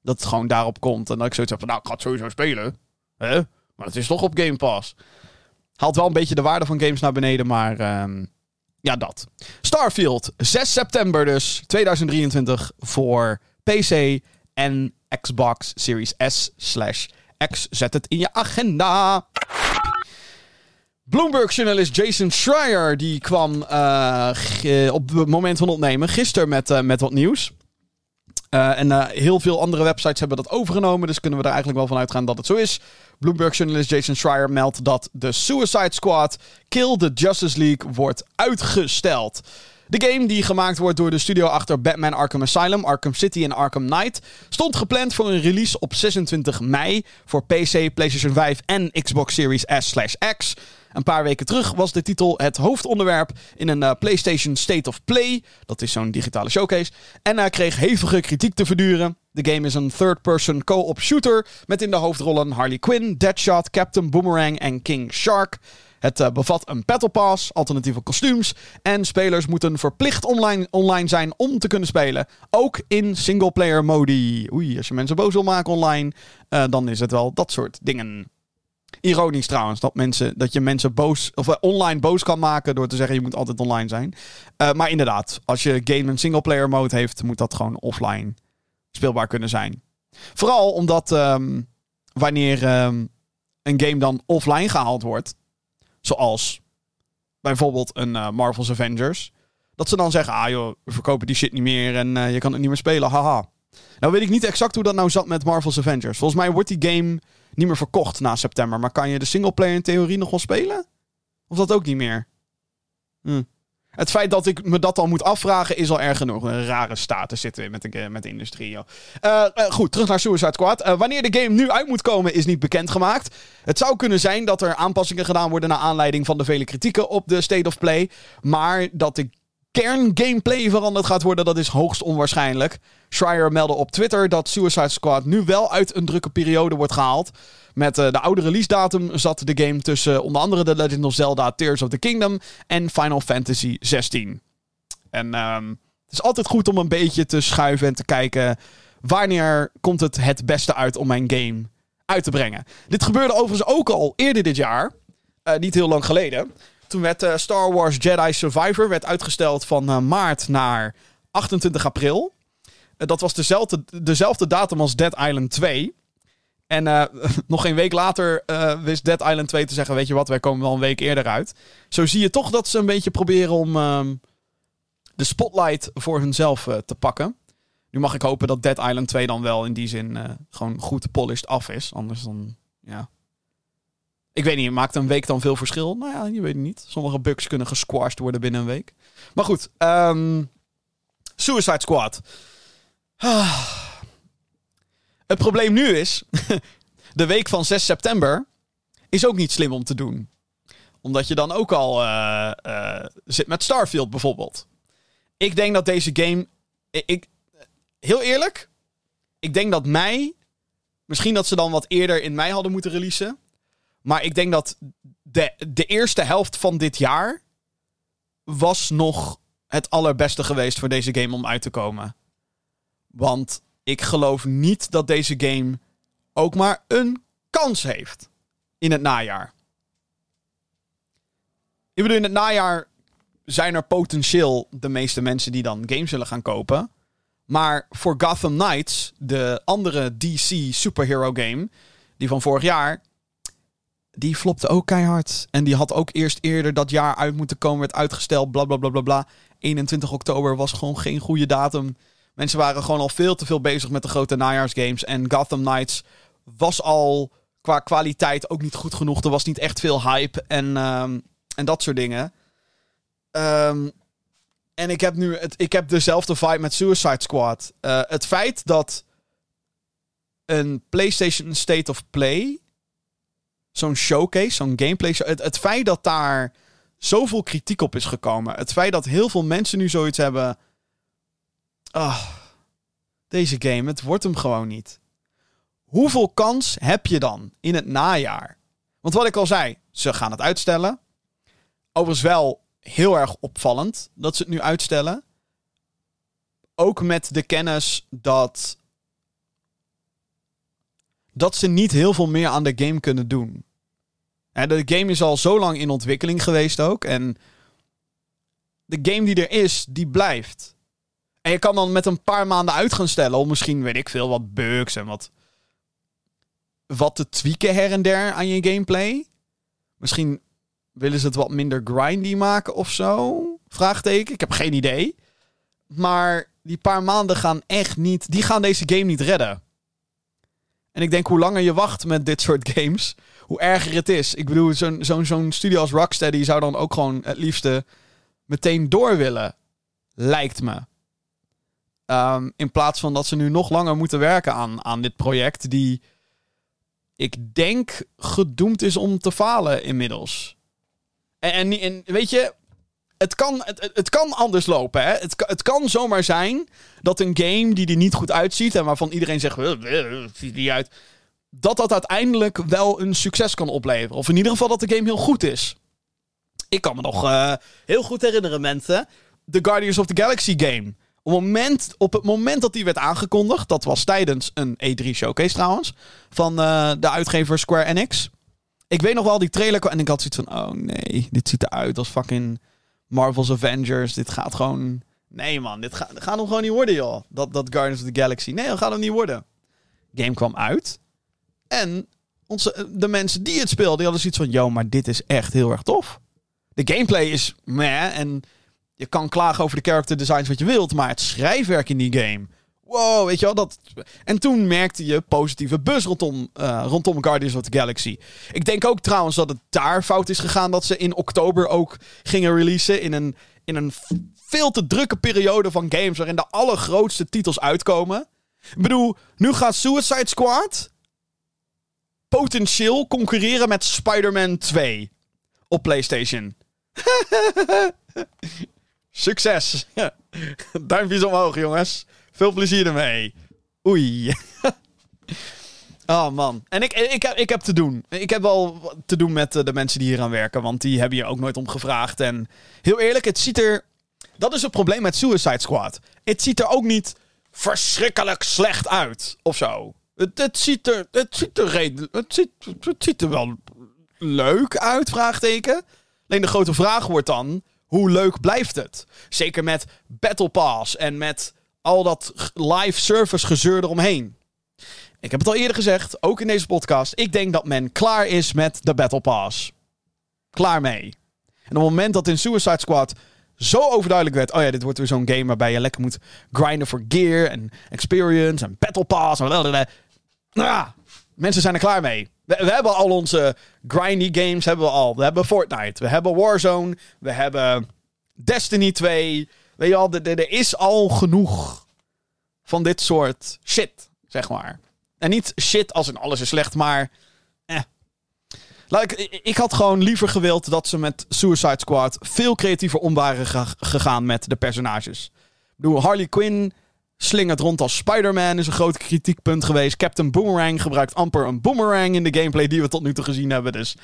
[SPEAKER 2] Dat het gewoon daarop komt. En dat ik zoiets heb van, nou, ik ga het sowieso spelen. Hè? Maar het is toch op Game Pass. Haalt wel een beetje de waarde van games naar beneden, maar ehm, ja, dat. Starfield, 6 september dus, 2023 voor PC en Xbox Series S slash X. Zet het in je agenda. Bloomberg-journalist Jason Schreier die kwam eh, ge- op het moment van opnemen gisteren met, eh, met wat nieuws. Eh, en eh, heel veel andere websites hebben dat overgenomen, dus kunnen we er eigenlijk wel van uitgaan dat het zo is. Bloomberg-journalist Jason Schreier meldt dat de Suicide Squad Kill the Justice League wordt uitgesteld. De game, die gemaakt wordt door de studio achter Batman Arkham Asylum, Arkham City en Arkham Knight, stond gepland voor een release op 26 mei voor PC, PlayStation 5 en Xbox Series S/X. Een paar weken terug was de titel het hoofdonderwerp in een eh, PlayStation State of Play. Dat is zo'n digitale showcase. En hij kreeg hevige kritiek te verduren. De game is een third-person co-op shooter met in de hoofdrollen Harley Quinn, Deadshot, Captain Boomerang en King Shark. Het eh, bevat een Battle Pass, alternatieve kostuums en spelers moeten verplicht online, online zijn om te kunnen spelen. Ook in singleplayer modi. Oei, als je mensen boos wil maken online, eh, dan is het wel dat soort dingen. Ironisch trouwens, dat, mensen, dat je mensen boos, of eh, online boos kan maken door te zeggen je moet altijd online zijn. Maar inderdaad, als je game een singleplayer mode heeft, moet dat gewoon offline speelbaar kunnen zijn. Vooral omdat ehm, wanneer ehm, een game dan offline gehaald wordt, zoals bijvoorbeeld een eh, Marvel's Avengers, dat ze dan zeggen, ah joh, we verkopen die shit niet meer en eh, je kan het niet meer spelen, haha. Nou weet ik niet exact hoe dat nou zat met Marvel's Avengers. Volgens mij wordt die game niet meer verkocht na september. Maar kan je de singleplayer in theorie nog wel spelen? Of dat ook niet meer? Hm. Het feit dat ik me dat al moet afvragen is al erg genoeg. Een rare status zitten we met de, met de industrie. Eh, eh, goed, terug naar Suicide Squad. Eh, wanneer de game nu uit moet komen is niet bekendgemaakt. Het zou kunnen zijn dat er aanpassingen gedaan worden naar aanleiding van de vele kritieken op de State of Play. Maar dat de kerngameplay veranderd gaat worden, dat is hoogst onwaarschijnlijk. Schreier meldde op Twitter dat Suicide Squad nu wel uit een drukke periode wordt gehaald. Met eh, de oude release datum zat de game tussen onder andere The Legend of Zelda Tears of the Kingdom en Final Fantasy 16. En ehm, het is altijd goed om een beetje te schuiven en te kijken wanneer komt het het beste uit om mijn game uit te brengen. Dit gebeurde overigens ook al eerder dit jaar, eh, niet heel lang geleden. Toen werd eh, Star Wars Jedi Survivor werd uitgesteld van eh, maart naar 28 april. Eh, dat was dezelfde, dezelfde datum als Dead Island 2. En nog geen week later wist Dead Island 2 te zeggen: Weet je wat, wij komen wel een week eerder uit. Zo zie je toch dat ze een beetje proberen om ehm, de spotlight voor hunzelf te pakken. Nu mag ik hopen dat Dead Island 2 dan wel in die zin gewoon goed polished af is. Anders dan, ja. Ik weet niet, maakt een week dan veel verschil? Nou ja, je weet het niet. Sommige bugs kunnen gesquashed worden binnen een week. Maar goed, ehm, Suicide Squad. Ah. Het probleem nu is, de week van 6 september is ook niet slim om te doen. Omdat je dan ook al eh, eh, zit met Starfield bijvoorbeeld. Ik denk dat deze game. Ik, heel eerlijk, ik denk dat mei. Misschien dat ze dan wat eerder in mei hadden moeten releasen. Maar ik denk dat de, de eerste helft van dit jaar. was nog het allerbeste geweest voor deze game om uit te komen. Want ik geloof niet dat deze game ook maar een kans heeft in het najaar. Ik bedoel, in het najaar zijn er potentieel de meeste mensen die dan games zullen gaan kopen. Maar voor Gotham Knights, de andere DC superhero game, die van vorig jaar, die flopte ook keihard. En die had ook eerst eerder dat jaar uit moeten komen, werd uitgesteld, bla bla bla bla bla. 21 oktober was gewoon geen goede datum. Mensen waren gewoon al veel te veel bezig met de grote najaarsgames. En Gotham Knights was al qua kwaliteit ook niet goed genoeg. Er was niet echt veel hype en, ehm, en dat soort dingen. Ehm, en ik heb nu het, ik heb dezelfde vibe met Suicide Squad. Eh, het feit dat een PlayStation State of Play. Zo'n showcase, zo'n gameplay. Het, feit dat daar zoveel kritiek op is gekomen. Het feit dat heel veel mensen nu zoiets hebben. Ah, deze game, het wordt hem gewoon niet. Hoeveel kans heb je dan in het najaar? Want wat ik al zei, ze gaan het uitstellen. Overigens wel heel erg opvallend dat ze het nu uitstellen. Ook met de kennis dat. dat ze niet heel veel meer aan de game kunnen doen. De game is al zo lang in ontwikkeling geweest ook. En de game die er is, die blijft. En je kan dan met een paar maanden uit gaan stellen om misschien, weet ik veel, wat bugs en wat, wat te tweaken her en der aan je gameplay. Misschien willen ze het wat minder grindy maken of zo? Vraagteken. Ik heb geen idee. Maar die paar maanden gaan echt niet. Die gaan deze game niet redden. En ik denk hoe langer je wacht met dit soort games, hoe erger het is. Ik bedoel, zo'n studio als Rocksteady zou dan ook gewoon het liefste meteen door willen. Lijkt me. Ehm, in plaats van dat ze nu nog langer moeten werken aan, aan dit project, die ik denk gedoemd is om te falen inmiddels. En, en, weet je, het kan, het, het kan anders lopen. Hè? Het, kan zomaar zijn dat een game die er niet goed uitziet en waarvan iedereen zegt, ziet die uit, dat dat uiteindelijk wel een succes kan opleveren. Of in ieder geval dat de game heel goed is. Ik kan me nog uh, heel goed herinneren, mensen, de Guardians of the Galaxy game. Op, moment, op het moment dat die werd aangekondigd, dat was tijdens een E3 showcase trouwens, van uh, de uitgever Square Enix. Ik weet nog wel die trailer en ik had zoiets van, oh nee, dit ziet eruit als fucking Marvel's Avengers. Dit gaat gewoon, nee man, dit, gaat, gaat hem gewoon niet worden joh. Dat, dat Guardians of the Galaxy, nee, dat gaat hem niet worden. Game kwam uit en onze, de mensen die het speelden, die hadden zoiets van, yo, maar dit is echt heel erg tof. De gameplay is meh en je kan klagen over de character designs wat je wilt, maar het schrijfwerk in die game. Wow, weet je wel dat. En toen merkte je positieve buzz rondom, uh, rondom Guardians of the Galaxy. Ik denk ook trouwens dat het daar fout is gegaan dat ze in oktober ook gingen releasen. In een, in een veel te drukke periode van games waarin de allergrootste titels uitkomen. Ik bedoel, nu gaat Suicide Squad potentieel concurreren met Spider-Man 2 op PlayStation. Succes! Duimpjes omhoog, jongens. Veel plezier ermee. Oei. Oh man. En ik, ik, heb, ik heb te doen. Ik heb wel te doen met eh, de mensen die hier aan werken. Want die hebben je ook nooit om gevraagd. En heel eerlijk, het ziet er. Dat is het probleem met Suicide Squad. Het ziet er ook niet verschrikkelijk slecht uit. Of zo. Het, ziet er. Het ziet er. Het ziet, het ziet er wel leuk uit, vraagteken. Alleen de grote vraag wordt dan hoe leuk blijft het? Zeker met Battle Pass en met al dat live service gezeur eromheen. Ik heb het al eerder gezegd, ook in deze podcast. Ik denk dat men klaar is met de Battle Pass. Klaar mee. En op het moment dat in Suicide Squad zo overduidelijk werd: oh ja, dit wordt weer zo'n game waarbij je lekker moet grinden voor gear en experience en Battle Pass. En ah, mensen zijn er klaar mee. We, hebben al onze grindy games, hebben we al. We hebben Fortnite, we hebben Warzone, we hebben Destiny 2. Weet je al, er is al genoeg van dit soort shit, zeg maar. En niet shit als in alles is slecht, maar... Eh. Laat ik had gewoon liever gewild dat ze met Suicide Squad veel creatiever om waren gegaan met de personages. Ik bedoel, Harley Quinn slingert rond als Spider-Man is een groot kritiekpunt geweest. Captain Boomerang gebruikt amper een boomerang in de gameplay die we tot nu toe gezien hebben. Dus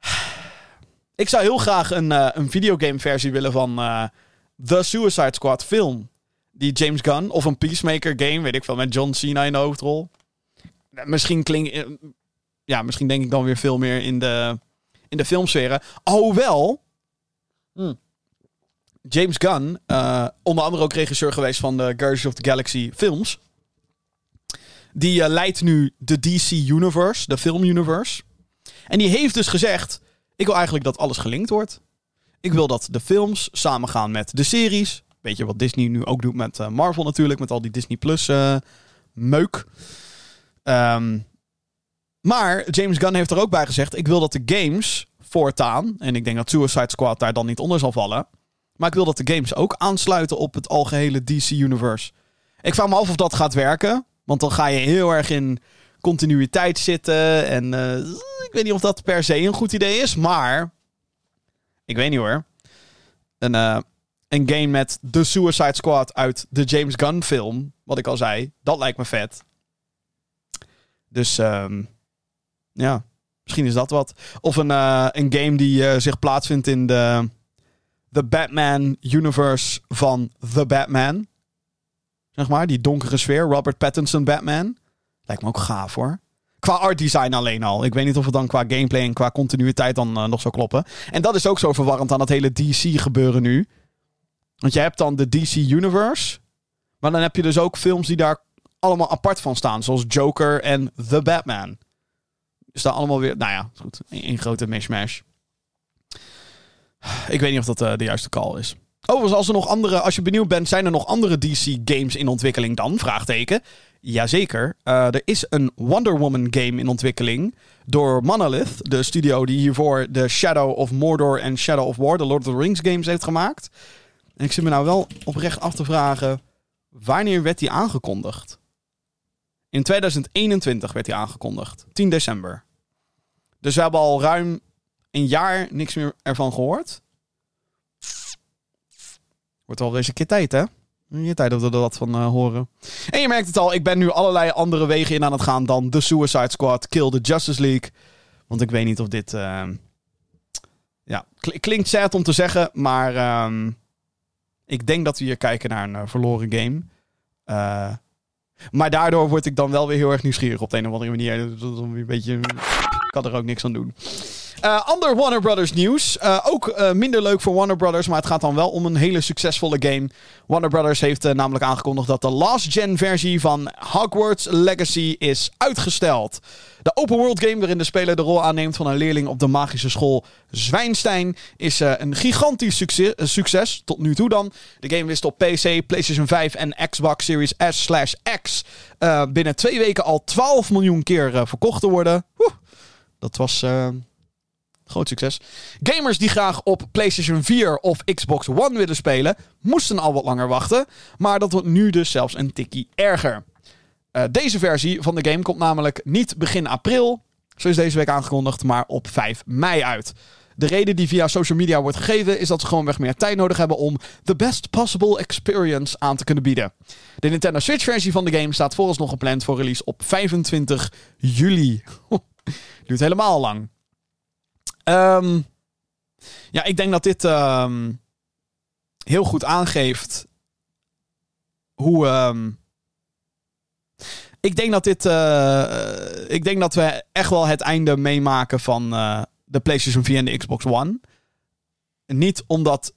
[SPEAKER 2] ik zou heel graag een, uh, een videogame versie willen van uh, The Suicide Squad film. Die James Gunn of een Peacemaker game, weet ik veel, met John Cena in de hoofdrol. Misschien klinkt... Eh, ja, misschien denk ik dan weer veel meer in de, in de filmsferen. Alhoewel... Hmm, James Gunn, uh, onder andere ook regisseur geweest van de Guardians of the Galaxy films. Die uh, leidt nu de DC Universe, de film universe. En die heeft dus gezegd: Ik wil eigenlijk dat alles gelinkt wordt. Ik wil dat de films samengaan met de series. Weet je wat Disney nu ook doet met uh, Marvel natuurlijk, met al die Disney Plus meuk. Um, maar James Gunn heeft er ook bij gezegd: Ik wil dat de games voortaan, en ik denk dat Suicide Squad daar dan niet onder zal vallen maar ik wil dat de games ook aansluiten op het algehele DC Universe. Ik vraag me af of dat gaat werken. Want dan ga je heel erg in continuïteit zitten. En uh, ik weet niet of dat per se een goed idee is. Maar ik weet niet hoor. Een, uh, een game met The Suicide Squad uit de James Gunn film. Wat ik al zei. Dat lijkt me vet. Dus um, ja, misschien is dat wat. Of een, uh, een game die zich plaatsvindt in de, de Batman universe van The Batman. Zeg maar, die donkere sfeer. Robert Pattinson Batman. Lijkt me ook gaaf hoor. Qua art design alleen al. Ik weet niet of het dan qua gameplay en qua continuïteit dan uh, nog zou kloppen. En dat is ook zo verwarrend aan het hele DC gebeuren nu. Want je hebt dan de DC Universe. Maar dan heb je dus ook films die daar allemaal apart van staan. Zoals Joker en The Batman. Dus daar allemaal weer... Nou ja, goed. Een grote mishmash. Ik weet niet of dat uh, de juiste call is. Overigens, als er nog andere... Als je benieuwd bent, zijn er nog andere DC games in ontwikkeling dan? Vraagteken. Jazeker. Uh, er is een Wonder Woman game in ontwikkeling door Monolith, de studio die hiervoor de Shadow of Mordor en Shadow of War, de Lord of the Rings games heeft gemaakt. En ik zit me nou wel oprecht af te vragen, wanneer werd die aangekondigd? In 2021 werd die aangekondigd, 10 december. Dus we hebben al ruim een jaar niks meer ervan gehoord. Wordt eens een keer tijd, hè? Je tijd dat we er wat van uh, horen. En je merkt het al, ik ben nu allerlei andere wegen in aan het gaan dan The Suicide Squad, Kill the Justice League. Want ik weet niet of dit. Uh, ja, klinkt sad om te zeggen, maar. Uh, ik denk dat we hier kijken naar een uh, verloren game. maar daardoor word ik dan wel weer heel erg nieuwsgierig op de een of andere manier. Beetje. Ik kan er ook niks aan doen. Uh, ander Warner Brothers nieuws. Uh, ook uh, minder leuk voor Warner Brothers, maar het gaat dan wel om een hele succesvolle game. Warner Brothers heeft namelijk aangekondigd dat de last-gen versie van Hogwarts Legacy is uitgesteld. De open world game waarin de speler de rol aanneemt van een leerling op de magische school Zwijnstein is een gigantisch succes, tot nu toe dan. De game wist op PC, PlayStation 5 en Xbox Series S/X binnen twee weken al 12 miljoen keer verkocht te worden. Dat was Groot succes. Gamers die graag op PlayStation 4 of Xbox One willen spelen, moesten al wat langer wachten. Maar dat wordt nu dus zelfs een tikkie erger. Uh, deze versie van de game komt namelijk niet begin april, zoals deze week aangekondigd, maar op 5 mei uit. De reden die via social media wordt gegeven is dat ze gewoonweg meer tijd nodig hebben om the best possible experience aan te kunnen bieden. De Nintendo Switch versie van de game staat vooralsnog gepland voor release op 25 juli. Duurt helemaal lang. Um, ja, ik denk dat dit um, heel goed aangeeft hoe. Um, ik denk dat dit. Uh, ik denk dat we echt wel het einde meemaken van uh, de PlayStation 4 en de Xbox One. Niet omdat.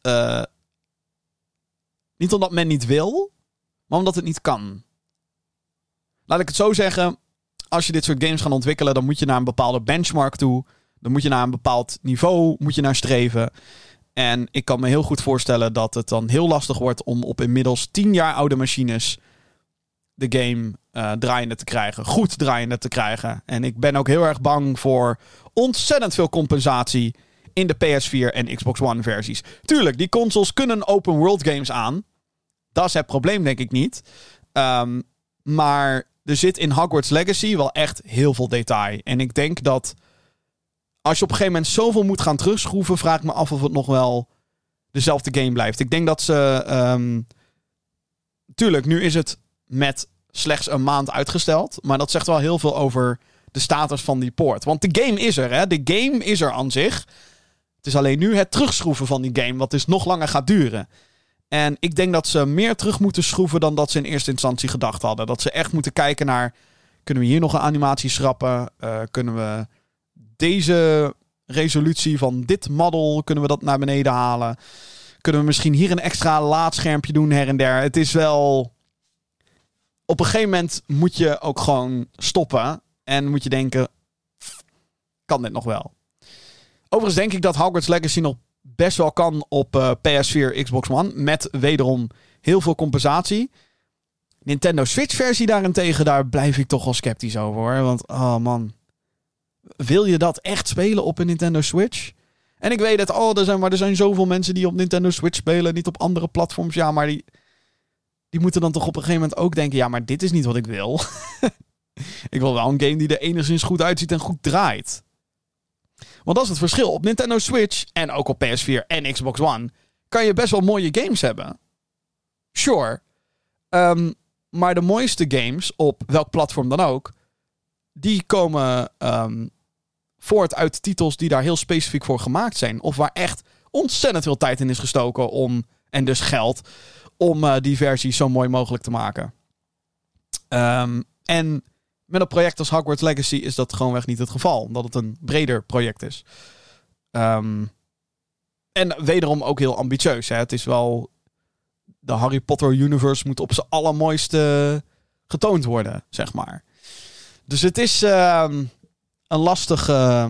[SPEAKER 2] Niet omdat men niet wil, maar omdat het niet kan. Laat ik het zo zeggen. Als je dit soort games gaat ontwikkelen, dan moet je naar een bepaalde benchmark toe. Dan moet je naar een bepaald niveau moet je naar streven. En ik kan me heel goed voorstellen dat het dan heel lastig wordt om op inmiddels 10 jaar oude machines de game uh, draaiende te krijgen. Goed draaiende te krijgen. En ik ben ook heel erg bang voor ontzettend veel compensatie in de PS4 en Xbox One versies. Tuurlijk, die consoles kunnen open world games aan. Dat is het probleem, denk ik niet. Um, maar er zit in Hogwarts Legacy wel echt heel veel detail. En ik denk dat als je op een gegeven moment zoveel moet gaan terugschroeven, vraag ik me af of het nog wel dezelfde game blijft. Ik denk dat ze. Um, tuurlijk, nu is het met slechts een maand uitgesteld. Maar dat zegt wel heel veel over de status van die poort. Want de game is er, hè? De game is er aan zich. Het is alleen nu het terugschroeven van die game, wat dus nog langer gaat duren. En ik denk dat ze meer terug moeten schroeven dan dat ze in eerste instantie gedacht hadden. Dat ze echt moeten kijken naar. Kunnen we hier nog een animatie schrappen? Uh, kunnen we deze resolutie van dit model, kunnen we dat naar beneden halen? Kunnen we misschien hier een extra laadschermpje doen her en der? Het is wel... Op een gegeven moment moet je ook gewoon stoppen. En moet je denken, kan dit nog wel? Overigens denk ik dat Hogwarts Legacy nog best wel kan op uh, PS4, Xbox One. Met wederom heel veel compensatie. Nintendo Switch versie daarentegen, daar blijf ik toch wel sceptisch over hoor. Want, oh man wil je dat echt spelen op een Nintendo Switch? En ik weet het, oh, er zijn, maar er zijn zoveel mensen die op Nintendo Switch spelen, niet op andere platforms. Ja, maar die. die moeten dan toch op een gegeven moment ook denken: ja, maar dit is niet wat ik wil. ik wil wel een game die er enigszins goed uitziet en goed draait. Want dat is het verschil. Op Nintendo Switch en ook op PS4 en Xbox One kan je best wel mooie games hebben. Sure. Ehm, maar de mooiste games, op welk platform dan ook, die komen um, voort uit titels die daar heel specifiek voor gemaakt zijn. Of waar echt ontzettend veel tijd in is gestoken om, en dus geld, om uh, die versie zo mooi mogelijk te maken. Um, en met een project als Hogwarts Legacy is dat gewoonweg niet het geval. Omdat het een breder project is. Um, en wederom ook heel ambitieus. Hè? Het is wel... De Harry Potter universe moet op zijn allermooiste getoond worden, zeg maar. Dus het is um, een, lastig, uh,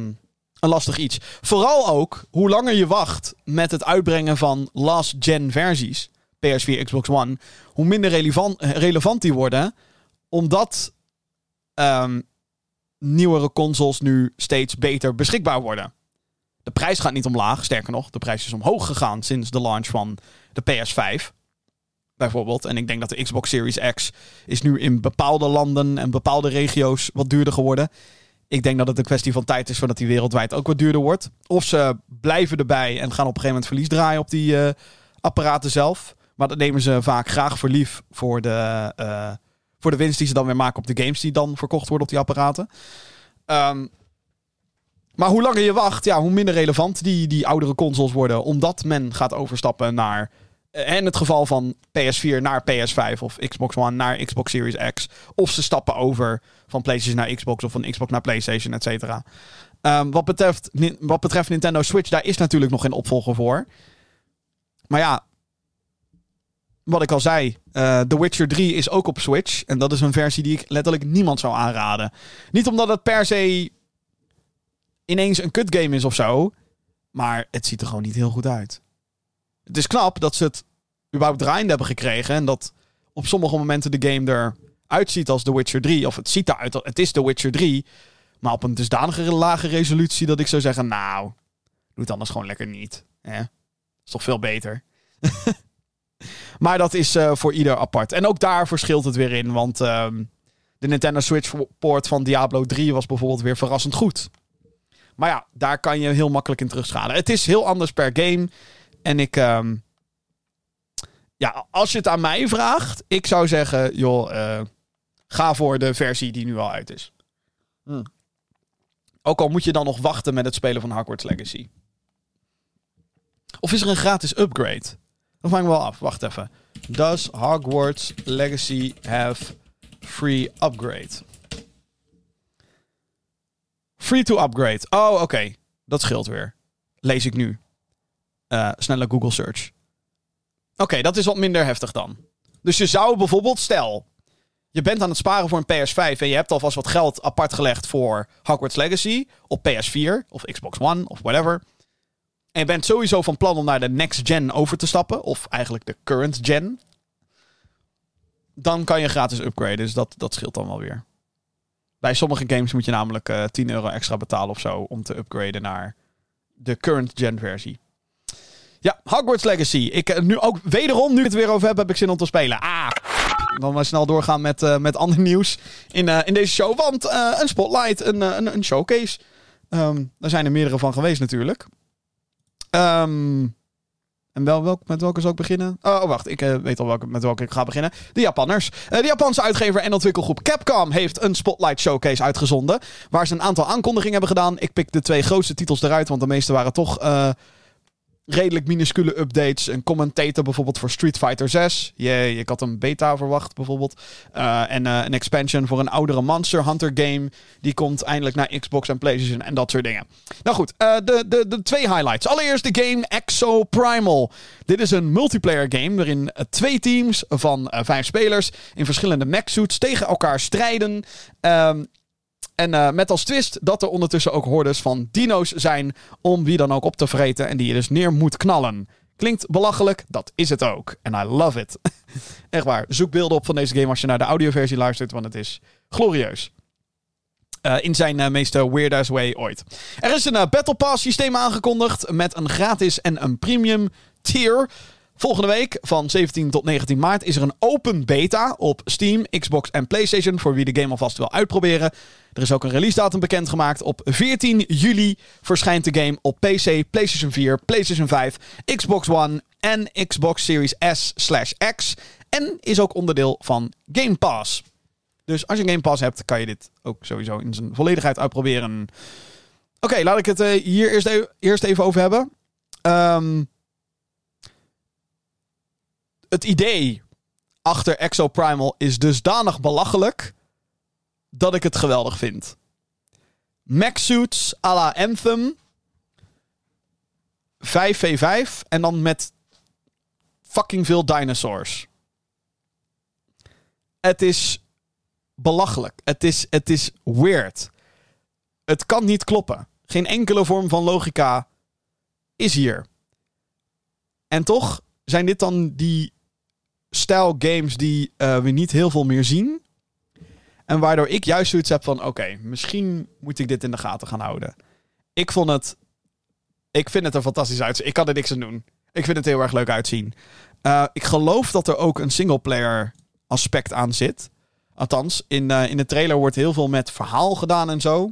[SPEAKER 2] een lastig iets. Vooral ook hoe langer je wacht met het uitbrengen van last-gen versies, PS4, Xbox One, hoe minder relevant, relevant die worden, omdat um, nieuwere consoles nu steeds beter beschikbaar worden. De prijs gaat niet omlaag, sterker nog, de prijs is omhoog gegaan sinds de launch van de PS5. Bijvoorbeeld. En ik denk dat de Xbox Series X is nu in bepaalde landen en bepaalde regio's wat duurder geworden. Ik denk dat het een kwestie van tijd is voordat die wereldwijd ook wat duurder wordt. Of ze blijven erbij en gaan op een gegeven moment verlies draaien op die uh, apparaten zelf. Maar dat nemen ze vaak graag voor lief voor de, uh, voor de winst die ze dan weer maken op de games die dan verkocht worden op die apparaten. Um, maar hoe langer je wacht, ja, hoe minder relevant die, die oudere consoles worden. Omdat men gaat overstappen naar. Eh, in het geval van PS4 naar PS5 of Xbox One naar Xbox Series X. Of ze stappen over van PlayStation naar Xbox of van Xbox naar PlayStation, et cetera. Um, wat, betreft, wat betreft Nintendo Switch, daar is natuurlijk nog geen opvolger voor. Maar ja, wat ik al zei, uh, The Witcher 3 is ook op Switch. En dat is een versie die ik letterlijk niemand zou aanraden. Niet omdat het per se ineens een kut game is of zo. Maar het ziet er gewoon niet heel goed uit. Het is knap dat ze het überhaupt draaiend hebben gekregen. En dat op sommige momenten de game eruit ziet als The Witcher 3. Of het ziet eruit, het is The Witcher 3. Maar op een dusdanige lage resolutie dat ik zou zeggen... Nou, doe het anders gewoon lekker niet. Hè? Is toch veel beter. maar dat is uh, voor ieder apart. En ook daar verschilt het weer in. Want um, de Nintendo Switch port van Diablo 3 was bijvoorbeeld weer verrassend goed. Maar ja, daar kan je heel makkelijk in terugschalen. Het is heel anders per game. En ik. Um, ja, als je het aan mij vraagt, ik zou zeggen, joh, uh, ga voor de versie die nu al uit is. Hmm. Ook al moet je dan nog wachten met het spelen van Hogwarts Legacy. Of is er een gratis upgrade? Dat vraag ik wel af. Wacht even. Does Hogwarts Legacy have free upgrade? Free to upgrade. Oh, oké. Okay. Dat scheelt weer. Lees ik nu. Uh, snelle Google search. Oké, dat is wat minder heftig dan. Dus je zou bijvoorbeeld, stel, je bent aan het sparen voor een PS5 en je hebt alvast wat geld apart gelegd voor Hogwarts Legacy op PS4 of Xbox One of whatever. En je bent sowieso van plan om naar de next gen over te stappen, of eigenlijk de current gen. Dan kan je gratis upgraden, dus dat, dat scheelt dan wel weer. Bij sommige games moet je namelijk uh, eh, 10 euro extra betalen of zo om te upgraden naar de current gen versie. Ja, Hogwarts Legacy. Ik uh, nu ook wederom, nu ik het weer over heb, heb ik zin om te spelen. Ah! Dan maar snel doorgaan met, uh, met ander nieuws in, in deze show. Want een spotlight, een, een, een showcase. Um, daar zijn er meerdere van geweest natuurlijk. Um, en wel, met welke zal ik beginnen? Oh, wacht. Ik weet al welke, met welke ik ga beginnen. De Japanners. De Japanse uitgever en ontwikkelgroep Capcom heeft een Spotlight Showcase uitgezonden. Waar ze een aantal aankondigingen hebben gedaan. Ik pik de twee grootste titels eruit, want de meeste waren toch redelijk minuscule updates. Een commentator bijvoorbeeld voor Street Fighter 6. Jee, ik had een beta verwacht bijvoorbeeld. Uh, en uh, een expansion voor een oudere Monster Hunter game. Die komt eindelijk naar Xbox en PlayStation en dat soort dingen. Nou goed, uh, de, de, de twee highlights. Allereerst de game Exo Primal. Dit is een multiplayer game waarin twee teams van vijf spelers in verschillende mech suits tegen elkaar strijden. Um, en uh, met als twist dat er ondertussen ook hordes van dino's zijn om wie dan ook op te vreten en die je dus neer moet knallen. Klinkt belachelijk, dat is het ook. En I love it. Echt waar, zoek beelden op van deze game als je naar de audioversie luistert, want het is glorieus. Uh, in zijn uh, meest weird way ooit. Er is een Battle Pass systeem aangekondigd met een gratis en een premium tier. Volgende week van 17 tot 19 maart is er een open beta op Steam, Xbox en PlayStation voor wie de game alvast wil uitproberen. Er is ook een release datum bekendgemaakt. Op 14 juli verschijnt de game op PC, PlayStation 4, PlayStation 5, Xbox One en Xbox Series S/X en is ook onderdeel van Game Pass. Dus als je een Game Pass hebt, kan je dit ook sowieso in zijn volledigheid uitproberen. Oké, laat ik het uh, hier eerst even, eerst even over hebben. Um, het idee achter Exo Primal is dusdanig belachelijk dat ik het geweldig vind. Max suits à la Anthem. 5v5 en dan met fucking veel dinosaurs. Het is belachelijk. Het is, het is weird. Het kan niet kloppen. Geen enkele vorm van logica is hier. En toch zijn dit dan die stijl games die uh, we niet heel veel meer zien. En waardoor ik juist zoiets heb van: oké, misschien moet ik dit in de gaten gaan houden. Ik vond het. Ik vind het er fantastisch uit. Ik kan er niks aan doen. Ik vind het heel erg leuk uitzien. Uh, ik geloof dat er ook een singleplayer aspect aan zit. Althans, in, uh, in de trailer wordt heel veel met verhaal gedaan en zo.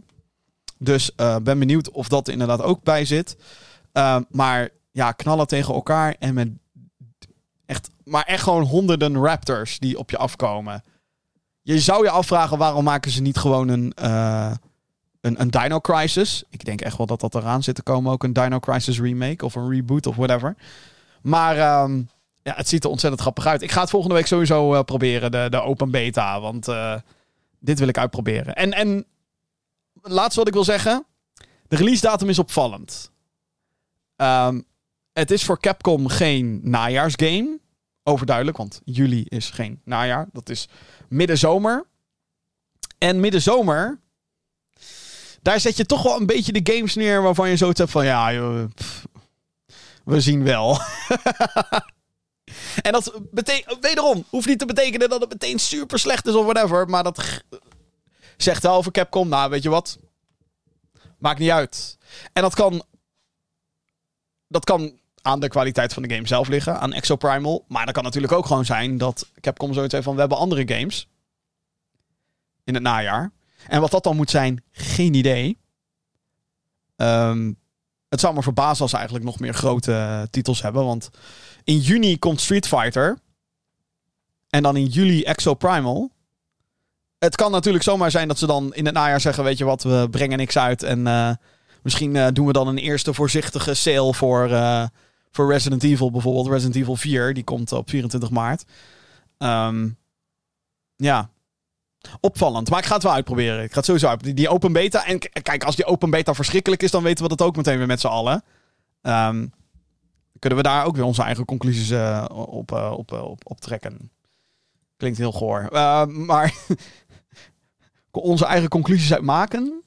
[SPEAKER 2] Dus ben benieuwd of dat er inderdaad ook bij zit. maar ja, knallen tegen elkaar en met Echt, maar echt gewoon honderden raptors die op je afkomen. Je zou je afvragen waarom maken ze niet gewoon een, uh, een, een Dino Crisis. Ik denk echt wel dat dat eraan zit te komen. Ook een Dino Crisis remake of een reboot of whatever. Maar um, ja, het ziet er ontzettend grappig uit. Ik ga het volgende week sowieso uh, proberen, de, de open beta. Want uh, dit wil ik uitproberen. En, en laatste wat ik wil zeggen. De release datum is opvallend. Um, het is voor Capcom geen najaarsgame. Overduidelijk, want juli is geen najaar. Dat is middenzomer. En middenzomer, daar zet je toch wel een beetje de games neer waarvan je zo hebt van ja, we zien wel. en dat betekent, wederom, hoeft niet te betekenen dat het meteen super slecht is of whatever. Maar dat zegt wel over Capcom, nou weet je wat, maakt niet uit. En dat kan, dat kan aan de kwaliteit van de game zelf liggen, aan Exoprimal. Maar dat kan natuurlijk ook gewoon zijn dat Capcom zoiets van we hebben andere games in het najaar. En wat dat dan moet zijn, geen idee. Um, het zou me verbazen als ze eigenlijk nog meer grote titels hebben. Want in juni komt Street Fighter. En dan in juli Exoprimal. Het kan natuurlijk zomaar zijn dat ze dan in het najaar zeggen: Weet je wat, we brengen niks uit. En uh, misschien uh, doen we dan een eerste voorzichtige sale voor. Uh, voor Resident Evil bijvoorbeeld. Resident Evil 4, die komt op 24 maart. Um, ja, opvallend. Maar ik ga het wel uitproberen. Ik ga het sowieso uit. Die, open beta. En kijk, als die open beta verschrikkelijk is, dan weten we dat ook meteen weer met z'n allen. Um, kunnen we daar ook weer onze eigen conclusies uh, op, uh, op, uh, op, op trekken. Klinkt heel goor. maar onze eigen conclusies uit maken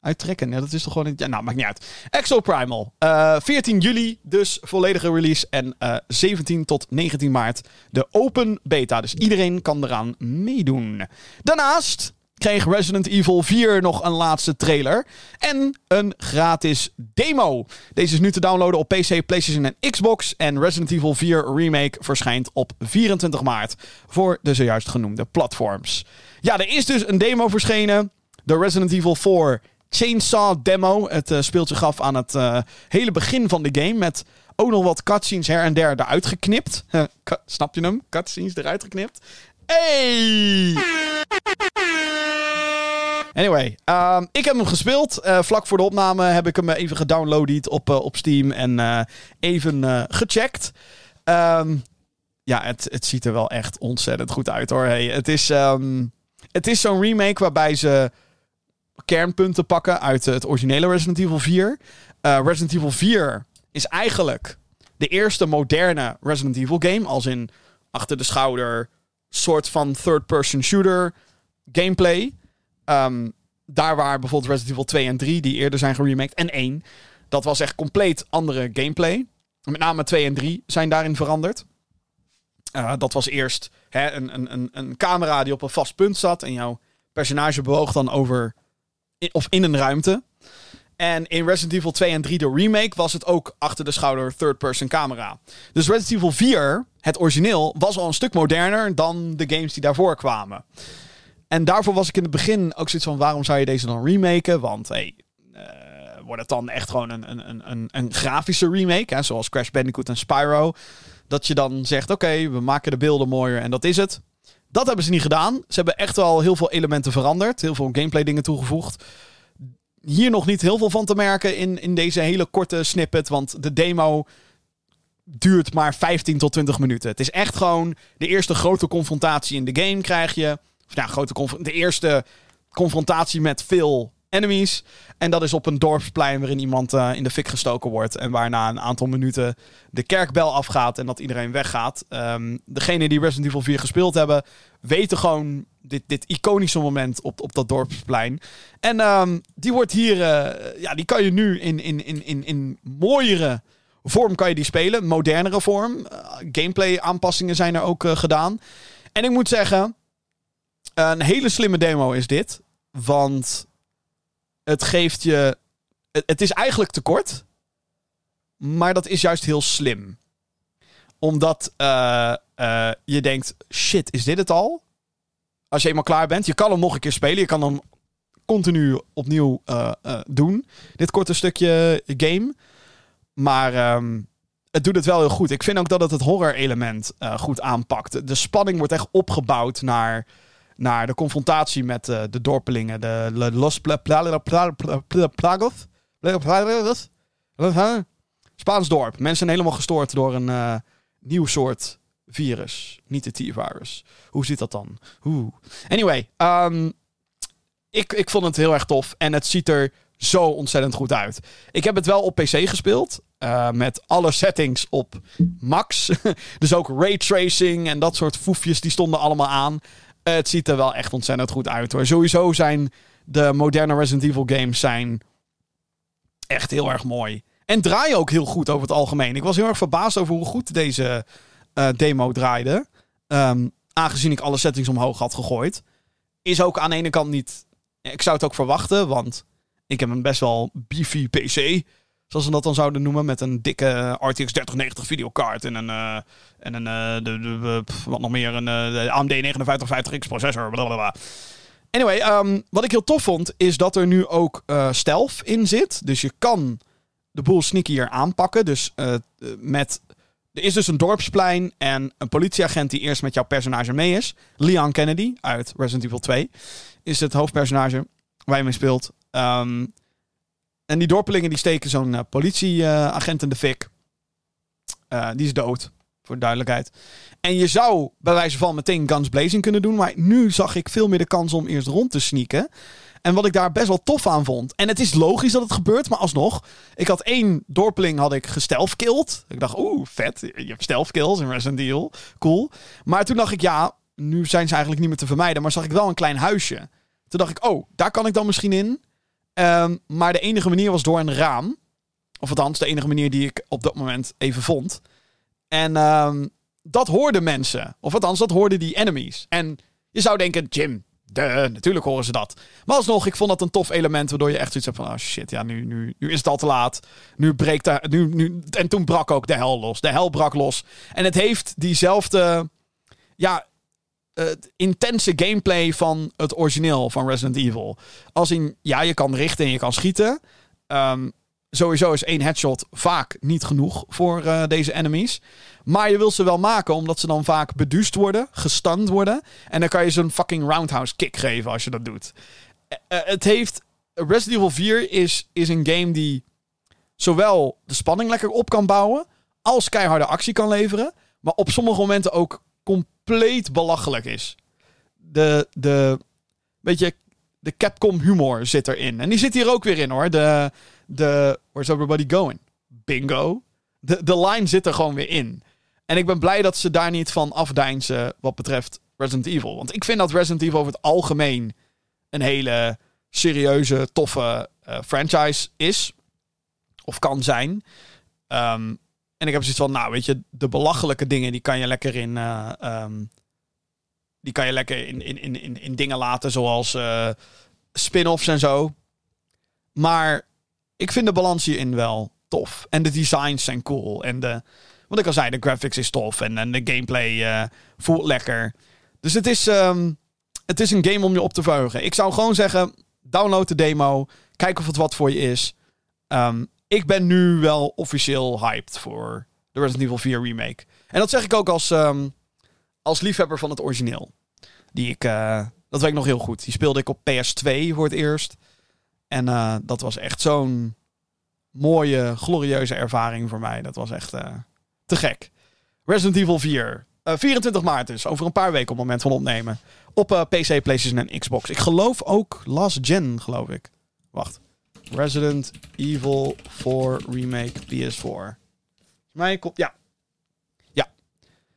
[SPEAKER 2] uittrekken. Ja, dat is toch gewoon... Ja, nou, maakt niet uit. Exo Primal. Uh, eh, 14 juli, dus volledige release. En uh, eh, 17 tot 19 maart de open beta. Dus iedereen kan eraan meedoen. Daarnaast kreeg Resident Evil 4 nog een laatste trailer. En een gratis demo. Deze is nu te downloaden op PC, PlayStation en Xbox. En Resident Evil 4 Remake verschijnt op 24 maart. Voor de zojuist genoemde platforms. Ja, er is dus een demo verschenen. De Resident Evil 4 Chainsaw Demo. Het uh, speelt zich af aan het uh, hele begin van de game. Met ook nog wat cutscenes her en der eruit geknipt. snap je hem? Cutscenes eruit geknipt. Hey! Anyway, um, ik heb hem gespeeld. Uh, vlak voor de opname heb ik hem even gedownload op, op Steam en even gecheckt. Um, ja, het, het ziet er wel echt ontzettend goed uit hoor. Hey, het is, um, het is zo'n remake waarbij ze kernpunten pakken uit het originele Resident Evil 4. Uh, Resident Evil 4 is eigenlijk de eerste moderne Resident Evil game. Als in achter de schouder, soort van third-person shooter gameplay. Um, daar waar bijvoorbeeld Resident Evil 2 en 3, die eerder zijn geremaked, en 1. Dat was echt compleet andere gameplay. Met name 2 en 3 zijn daarin veranderd. Uh, dat was eerst hè, een, een, een camera die op een vast punt zat. En jouw personage bewoog dan over of in een ruimte. En in Resident Evil 2 en 3, de remake, was het ook achter de schouder third-person camera. Dus Resident Evil 4, het origineel, was al een stuk moderner dan de games die daarvoor kwamen. En daarvoor was ik in het begin ook zoiets van: waarom zou je deze dan remaken? Want hey, uh, wordt het dan echt gewoon een, een, een, een grafische remake, hè, zoals Crash Bandicoot en Spyro? Dat je dan zegt: oké, we maken de beelden mooier en dat is het. Dat hebben ze niet gedaan. Ze hebben echt wel heel veel elementen veranderd, heel veel gameplay dingen toegevoegd hier nog niet heel veel van te merken in, in deze hele korte snippet. Want de demo duurt maar 15 tot 20 minuten. Het is echt gewoon de eerste grote confrontatie in de game krijg je. Of nou, grote de eerste confrontatie met veel enemies. En dat is op een dorpsplein waarin iemand uh, in de fik gestoken wordt. En waarna een aantal minuten de kerkbel afgaat en dat iedereen weggaat. Um, degene die Resident Evil 4 gespeeld hebben, weten gewoon dit, dit iconische moment op, op dat dorpsplein. En um, die wordt hier, uh, ja, die kan je nu in, in, in, in, in mooiere vorm kan je die spelen. Modernere vorm. Uh, gameplay aanpassingen zijn er ook gedaan. En ik moet zeggen, een hele slimme demo is dit. Want het geeft je. Het, is eigenlijk te kort. Maar dat is juist heel slim. Omdat uh, uh, je denkt: shit, is dit het al? Als je eenmaal klaar bent, je kan hem nog een keer spelen. Je kan hem continu opnieuw uh, doen. Dit korte stukje game. Maar um, het doet het wel heel goed. Ik vind ook dat het het horror-element goed aanpakt. De spanning wordt echt opgebouwd naar naar de confrontatie met uh, de dorpelingen. De Los Plagos. Spaans dorp. Mensen zijn helemaal gestoord door een uh, nieuw soort virus. Niet de T-virus. Hoe zit dat dan? Hoe? Anyway, um, ik, ik vond het heel erg tof. En het ziet er zo ontzettend goed uit. Ik heb het wel op PC gespeeld. Uh, met alle settings op max. dus ook raytracing en dat soort foefjes die stonden allemaal aan het ziet er wel echt ontzettend goed uit hoor. Sowieso zijn de moderne Resident Evil games zijn echt heel erg mooi. En draaien ook heel goed over het algemeen. Ik was heel erg verbaasd over hoe goed deze uh, demo draaide. Um, aangezien ik alle settings omhoog had gegooid. Is ook aan de ene kant niet... Ik zou het ook verwachten, want ik heb een best wel beefy PC zoals ze dat dan zouden noemen, met een dikke RTX 3090 videokaart en een, uh, en een uh, de, de, wat nog meer, een AMD 5950X processor. Blablabla. Anyway, um, wat ik heel tof vond, is dat er nu ook stealth in zit. Dus je kan de boel sneakier aanpakken. Dus met... Er is dus een dorpsplein en een politieagent die eerst met jouw personage mee is. Leon Kennedy uit Resident Evil 2 is het hoofdpersonage waar je mee speelt. Um, en die dorpelingen die steken zo'n uh, politieagent in de fik. Uh, die is dood, voor duidelijkheid. En je zou bij wijze van meteen guns blazing kunnen doen. Maar nu zag ik veel meer de kans om eerst rond te sneaken. En wat ik daar best wel tof aan vond. En het is logisch dat het gebeurt, maar alsnog. Ik had één dorpeling had ik gestelfkilled. Ik dacht, oeh, vet. Je hebt stealthkills in Resident Evil. Cool. Maar toen dacht ik, ja, nu zijn ze eigenlijk niet meer te vermijden. Maar zag ik wel een klein huisje. Toen dacht ik, oh, daar kan ik dan misschien in. Um, maar de enige manier was door een raam. Of althans, de enige manier die ik op dat moment even vond. En um, dat hoorden mensen. Of althans, dat hoorden die enemies. En je zou denken, Jim, de, natuurlijk horen ze dat. Maar alsnog, ik vond dat een tof element. Waardoor je echt zoiets hebt van: oh shit, ja, nu, nu, nu is het al te laat. Nu breekt daar. Nu, nu, en toen brak ook de hel los. De hel brak los. En het heeft diezelfde. Ja, het intense gameplay van het origineel van Resident Evil. Als in, ja, je kan richten en je kan schieten. Um, sowieso is één headshot vaak niet genoeg voor uh, deze enemies. Maar je wil ze wel maken, omdat ze dan vaak beduust worden, gestund worden. En dan kan je zo'n fucking roundhouse kick geven als je dat doet. Uh, het heeft... Resident Evil 4 is, is een game die zowel de spanning lekker op kan bouwen... als keiharde actie kan leveren. Maar op sommige momenten ook compleet belachelijk is. De, de, weet je, de Capcom humor zit erin. En die zit hier ook weer in hoor. De, de Where's Everybody Going? Bingo. De, de line zit er gewoon weer in. En ik ben blij dat ze daar niet van afdeinzen wat betreft Resident Evil. Want ik vind dat Resident Evil over het algemeen een hele serieuze, toffe uh, franchise is. Of kan zijn. Um, en ik heb zoiets van, nou weet je, de belachelijke dingen die kan je lekker in. Uh, um, die kan je lekker in, in, in, in dingen laten, zoals uh, spin-offs en zo. Maar ik vind de balans hierin wel tof. En de designs zijn cool. En de, wat ik al zei, de graphics is tof. En, de gameplay uh, voelt lekker. Dus het is, um, het is een game om je op te verheugen. Ik zou gewoon zeggen, download de demo. Kijk of het wat voor je is. Um, ik ben nu wel officieel hyped voor de Resident Evil 4 remake. En dat zeg ik ook als, um, als liefhebber van het origineel. Die ik, uh, dat weet ik nog heel goed. Die speelde ik op PS2 voor het eerst. En uh, dat was echt zo'n mooie, glorieuze ervaring voor mij. Dat was echt uh, te gek. Resident Evil 4. 24 maart dus. Over een paar weken op het moment van opnemen. Op PC, PlayStation en Xbox. Ik geloof ook last gen, geloof ik. Wacht. Resident Evil 4 Remake PS4. Mij. Ja. Ja.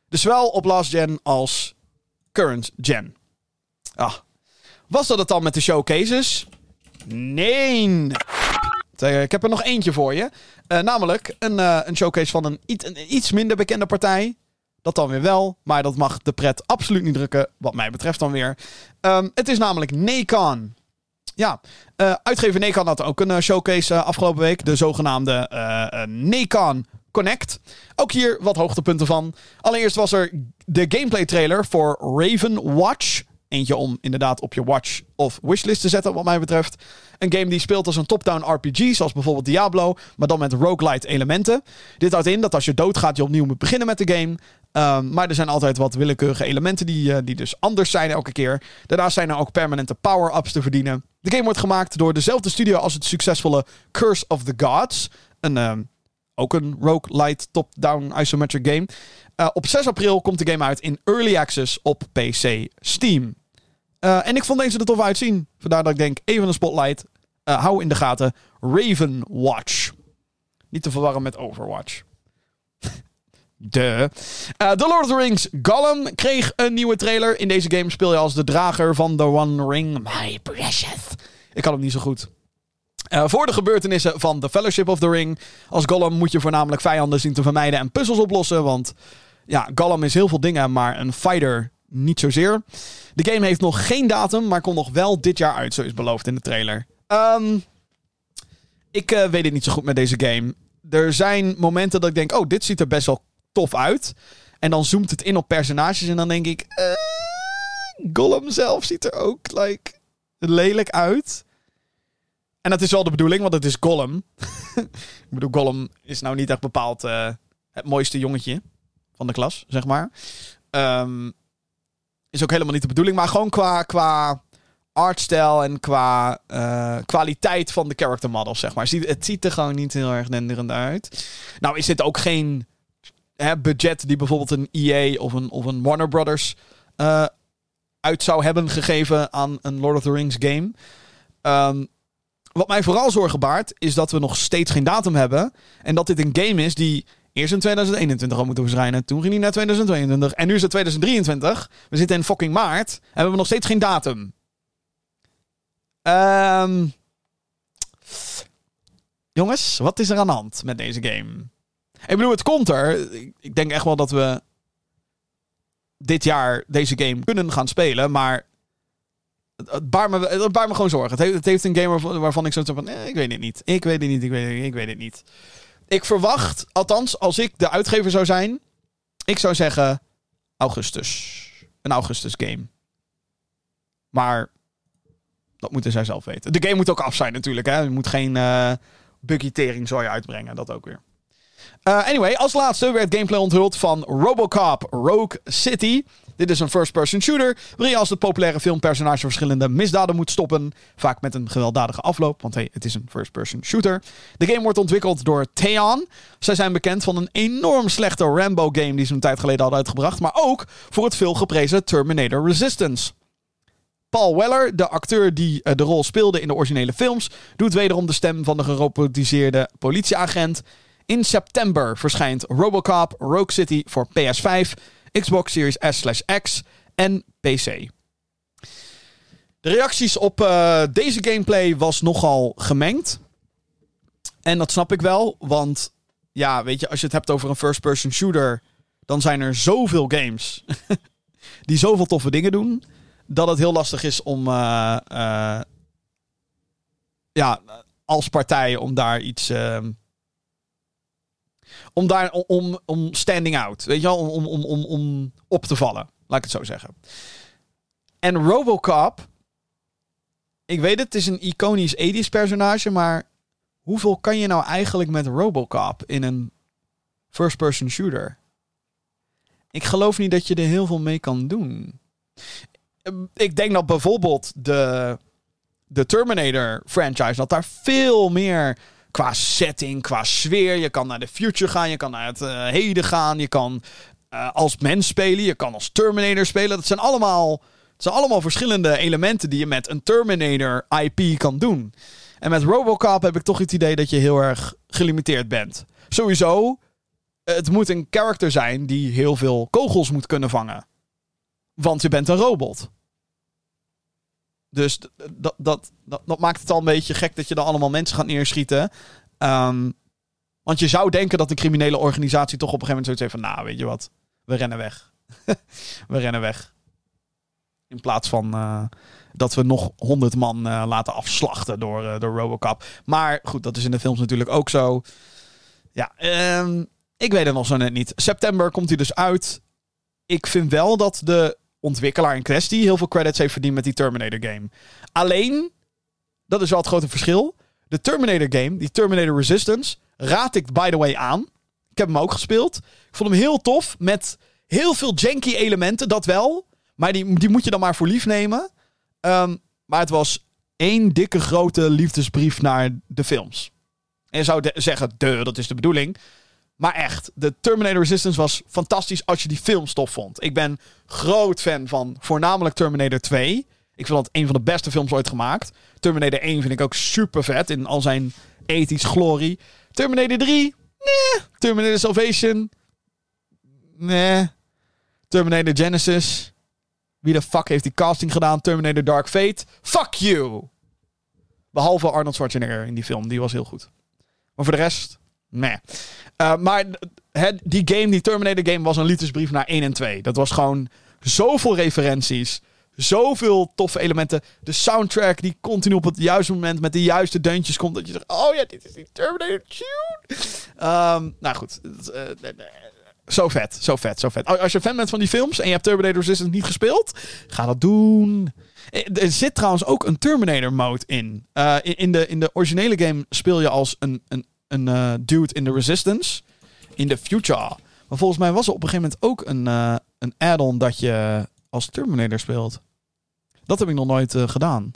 [SPEAKER 2] Dus zowel op last gen als current gen. Ah. Was dat het dan met de showcases? Nee. Ik heb er nog eentje voor je. Uh, namelijk een, uh, een showcase van een, iets, een iets minder bekende partij. Dat dan weer wel, maar dat mag de pret absoluut niet drukken, wat mij betreft dan weer. Um, het is namelijk Nacon. Ja, uh, uitgever Nacon had ook een showcase afgelopen week. De zogenaamde Nacon Connect. Ook hier wat hoogtepunten van. Allereerst was er de gameplay trailer voor Raven Watch. Eentje om inderdaad op je watch of wishlist te zetten, wat mij betreft. Een game die speelt als een top-down RPG, zoals bijvoorbeeld Diablo, maar dan met roguelite elementen. Dit houdt in dat als je doodgaat, je opnieuw moet beginnen met de game. Um, maar er zijn altijd wat willekeurige elementen die, uh, die dus anders zijn elke keer. Daarnaast zijn er ook permanente power-ups te verdienen. De game wordt gemaakt door dezelfde studio als het succesvolle Curse of the Gods. Een, um, ook een roguelite top-down isometric game. Uh, op 6 april komt de game uit in Early Access op PC Steam. Uh, en ik vond deze er tof uitzien. Vandaar dat ik denk, even een spotlight. Hou in de gaten. Raven Watch. Niet te verwarren met Overwatch. De. Uh, The Lord of the Rings Gollum kreeg een nieuwe trailer. In deze game speel je als de drager van The One Ring. My precious. Ik had hem niet zo goed. Uh, voor de gebeurtenissen van The Fellowship of the Ring. Als Gollum moet je voornamelijk vijanden zien te vermijden en puzzels oplossen. Want ja, Gollum is heel veel dingen, maar een fighter niet zozeer. De game heeft nog geen datum, maar komt nog wel dit jaar uit, zo is beloofd in de trailer. Um, ik uh, weet het niet zo goed met deze game. Er zijn momenten dat ik denk, oh, dit ziet er best wel tof uit. En dan zoomt het in op personages en dan denk ik, uh, Gollum zelf ziet er ook like, lelijk uit. En dat is wel de bedoeling, want het is Gollum. ik bedoel, Gollum is nou niet echt bepaald uh, het mooiste jongetje van de klas, zeg maar. Um, is ook helemaal niet de bedoeling. Maar gewoon qua, qua artstijl en qua uh, kwaliteit van de character models, zeg maar. Het ziet er gewoon niet heel erg denderend uit. Nou is dit ook geen hè, budget die bijvoorbeeld een EA of een, of een Warner Brothers uh, uit zou hebben gegeven aan een Lord of the Rings game. Um, wat mij vooral zorgen baart, is dat we nog steeds geen datum hebben. En dat dit een game is die eerst in 2021 al moeten verschijnen. Toen ging hij naar 2022. En nu is het 2023. We zitten in fucking maart. En we hebben nog steeds geen datum. Um, jongens, wat is er aan de hand met deze game? Ik bedoel, het komt er. Ik denk echt wel dat we dit jaar deze game kunnen gaan spelen. Maar het baart me, het baart gewoon zorgen. Het heeft, het heeft een game waarvan, ik zo van... Eh, ik weet het niet. Ik weet het niet. Ik weet het niet. Ik weet het niet. Ik verwacht, althans, als ik de uitgever zou zijn... Ik zou zeggen augustus. Een augustus game. Maar dat moeten zij zelf weten. De game moet ook af zijn natuurlijk. Hè? Je moet geen uh, buggy tering uitbrengen. Dat ook weer. Uh, anyway, als laatste werd gameplay onthuld van Robocop Rogue City. Dit is een first-person shooter waarin je als het populaire filmpersonage verschillende misdaden moet stoppen. Vaak met een gewelddadige afloop, want hey, het is een first-person shooter. De game wordt ontwikkeld door Theon. Zij zijn bekend van een enorm slechte Rambo-game die ze een tijd geleden hadden uitgebracht. Maar ook voor het veel geprezen Terminator Resistance. Paul Weller, de acteur die uh, de rol speelde in de originele films, doet wederom de stem van de gerobotiseerde politieagent. In september verschijnt Robocop Rogue City voor PS5, Xbox Series S/X en PC. De reacties op uh, deze gameplay was nogal gemengd. En dat snap ik wel, want ja, weet je, als je het hebt over een first-person shooter, dan zijn er zoveel games die zoveel toffe dingen doen, dat het heel lastig is om uh, uh, ja, als partij om daar iets. Om daar om, om standing out. Weet je wel? Om, om, om, om op te vallen. Laat ik het zo zeggen. En Robocop. Ik weet het, het is een iconisch 80s personage, maar hoeveel kan je nou eigenlijk met Robocop in een first-person shooter? Ik geloof niet dat je er heel veel mee kan doen. Ehm, Ik denk dat bijvoorbeeld de, de Terminator franchise, dat daar veel meer qua setting, qua sfeer. Je kan naar de future gaan, je kan naar het eh, heden gaan, je kan eh, als mens spelen, je kan als Terminator spelen. Dat zijn allemaal, het zijn allemaal verschillende elementen die je met een Terminator IP kan doen. En met Robocop heb ik toch het idee dat je heel erg gelimiteerd bent. Sowieso, het moet een character zijn die heel veel kogels moet kunnen vangen. Want je bent een robot. Dus dat, dat, dat, maakt het al een beetje gek dat je dan allemaal mensen gaat neerschieten. Ehm, want je zou denken dat een criminele organisatie toch op een gegeven moment zoiets heeft van... Nou, weet je wat, we rennen weg. we rennen weg. In plaats van eh, dat we nog honderd man eh, laten afslachten door, eh, door Robocop. Maar goed, dat is in de films natuurlijk ook zo. Ja, ehm, ik weet het nog zo net niet. September komt hij dus uit. Ik vind wel dat de ontwikkelaar in kwestie heel veel credits heeft verdiend met die Terminator game. Alleen, dat is wel het grote verschil. De Terminator game, die Terminator Resistance, raad ik by the way aan. Ik heb hem ook gespeeld. Ik vond hem heel tof met heel veel janky elementen, dat wel. Maar die, die moet je dan maar voor lief nemen. Ehm, maar het was één dikke grote liefdesbrief naar de films. En je zou zeggen, de, dat is de bedoeling. Maar echt, de Terminator Resistance was fantastisch als je die film tof vond. Ik ben groot fan van voornamelijk Terminator 2. Ik vind dat een van de beste films ooit gemaakt. Terminator 1 vind ik ook super vet in al zijn ethisch glorie. Terminator 3, nee. Terminator Salvation, nee. Terminator Genesis, wie de fuck heeft die casting gedaan? Terminator Dark Fate, fuck you. Behalve Arnold Schwarzenegger in die film, die was heel goed. Maar voor de rest, nee. Uh, maar die game, die Terminator game, was een liefdesbrief naar 1 en 2. Dat was gewoon zoveel referenties. Zoveel toffe elementen. De soundtrack die continu op het juiste moment met de juiste deuntjes komt. Dat je zegt, oh ja, dit is die Terminator tune. Um, nou goed. Uh, zo vet, zo vet, zo vet. Als je fan bent van die films en je hebt Terminator Resistance niet gespeeld, ga dat doen. Er zit trouwens ook een Terminator mode in. In, in, de, in de originele game speel je als een, een, een uh, dude in de Resistance. In de Future. Maar volgens mij was er op een gegeven moment ook een, uh, een add-on dat je als Terminator speelt. Dat heb ik nog nooit uh, gedaan.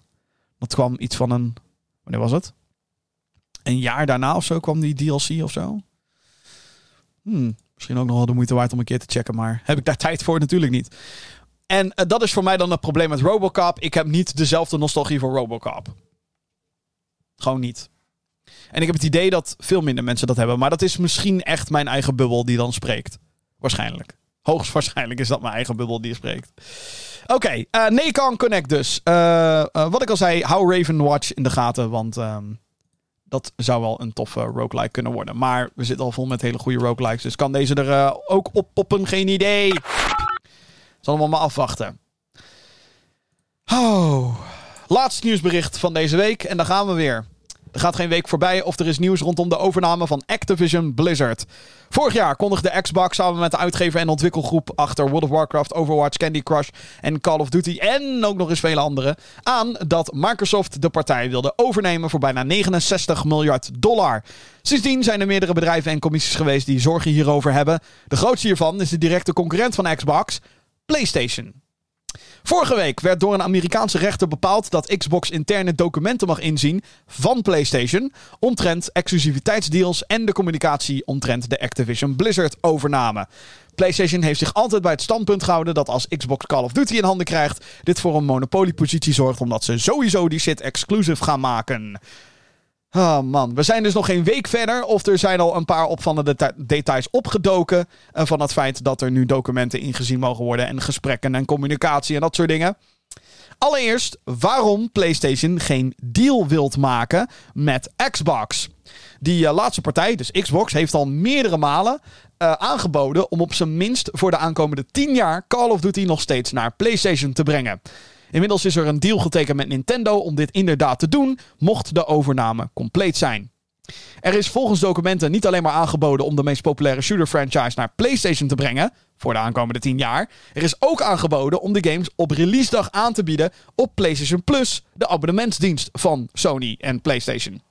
[SPEAKER 2] Dat kwam iets van een. Wanneer was het? Een jaar daarna of zo kwam die DLC of zo. Hmm, misschien ook nog wel de moeite waard om een keer te checken. Maar heb ik daar tijd voor? Natuurlijk niet. En dat is voor mij dan het probleem met Robocop. Ik heb niet dezelfde nostalgie voor Robocop. Gewoon niet. En ik heb het idee dat veel minder mensen dat hebben. Maar dat is misschien echt mijn eigen bubbel die dan spreekt. Waarschijnlijk. Hoogstwaarschijnlijk is dat mijn eigen bubbel die spreekt. Oké, okay, uh, Nacon Connect dus. Uh, uh, wat ik al zei, hou Raven Watch in de gaten. Want um, dat zou wel een toffe roguelike kunnen worden. Maar we zitten al vol met hele goede roguelikes. Dus kan deze er uh, ook op poppen? Geen idee. Zal we maar afwachten. Oh. Laatste nieuwsbericht van deze week. En dan gaan we weer. Er gaat geen week voorbij of er is nieuws rondom de overname van Activision Blizzard. Vorig jaar kondigde Xbox samen met de uitgever en ontwikkelgroep achter World of Warcraft, Overwatch, Candy Crush en Call of Duty en ook nog eens vele andere aan dat Microsoft de partij wilde overnemen voor bijna 69 miljard dollar. Sindsdien zijn er meerdere bedrijven en commissies geweest die zorgen hierover hebben. De grootste hiervan is de directe concurrent van Xbox, PlayStation. Vorige week werd door een Amerikaanse rechter bepaald dat Xbox interne documenten mag inzien van PlayStation omtrent exclusiviteitsdeals en de communicatie omtrent de Activision Blizzard overname. PlayStation heeft zich altijd bij het standpunt gehouden dat als Xbox Call of Duty in handen krijgt, dit voor een monopoliepositie zorgt omdat ze sowieso die shit exclusive gaan maken. Oh man, we zijn dus nog geen week verder. Of er zijn al een paar opvallende deta details opgedoken. Van het feit dat er nu documenten ingezien mogen worden. En gesprekken en communicatie en dat soort dingen. Allereerst, waarom PlayStation geen deal wilt maken met Xbox. Die uh, laatste partij, dus Xbox, heeft al meerdere malen uh, aangeboden om op zijn minst voor de aankomende 10 jaar Call of Duty nog steeds naar PlayStation te brengen. Inmiddels is er een deal getekend met Nintendo om dit inderdaad te doen, mocht de overname compleet zijn. Er is volgens documenten niet alleen maar aangeboden om de meest populaire shooter franchise naar PlayStation te brengen, voor de aankomende 10 jaar. Er is ook aangeboden om de games op release dag aan te bieden op PlayStation Plus, de abonnementsdienst van Sony en PlayStation.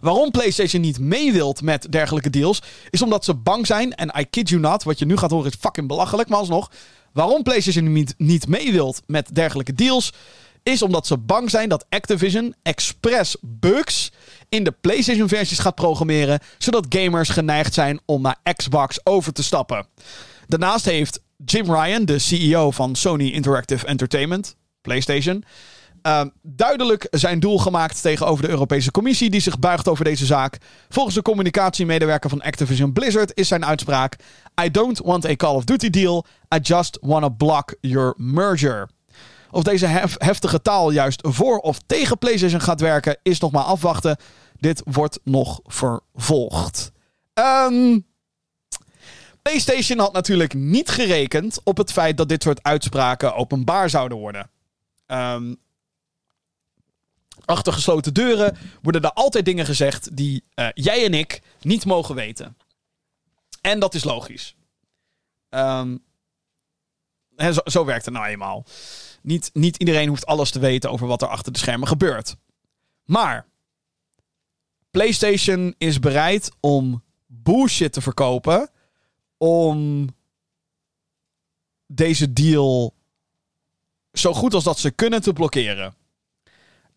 [SPEAKER 2] Waarom PlayStation niet mee wilt met dergelijke deals, is omdat ze bang zijn, en I kid you not, wat je nu gaat horen is fucking belachelijk, maar alsnog. Waarom PlayStation niet, niet mee wilt met dergelijke deals, is omdat ze bang zijn dat Activision expres bugs in de PlayStation-versies gaat programmeren, zodat gamers geneigd zijn om naar Xbox over te stappen. Daarnaast heeft Jim Ryan, de CEO van Sony Interactive Entertainment, PlayStation, uh, duidelijk zijn doel gemaakt tegenover de Europese Commissie, die zich buigt over deze zaak. Volgens de communicatiemedewerker van Activision Blizzard is zijn uitspraak: I don't want a Call of Duty deal, I just want to block your merger. Of deze heftige taal juist voor of tegen PlayStation gaat werken, is nog maar afwachten. Dit wordt nog vervolgd. Um, PlayStation had natuurlijk niet gerekend op het feit dat dit soort uitspraken openbaar zouden worden. Um, achter gesloten deuren worden er altijd dingen gezegd die uh, jij en ik niet mogen weten. En dat is logisch. Zo, zo, werkt het nou eenmaal. Niet, niet iedereen hoeft alles te weten over wat er achter de schermen gebeurt. Maar PlayStation is bereid om bullshit te verkopen om deze deal zo goed als dat ze kunnen te blokkeren.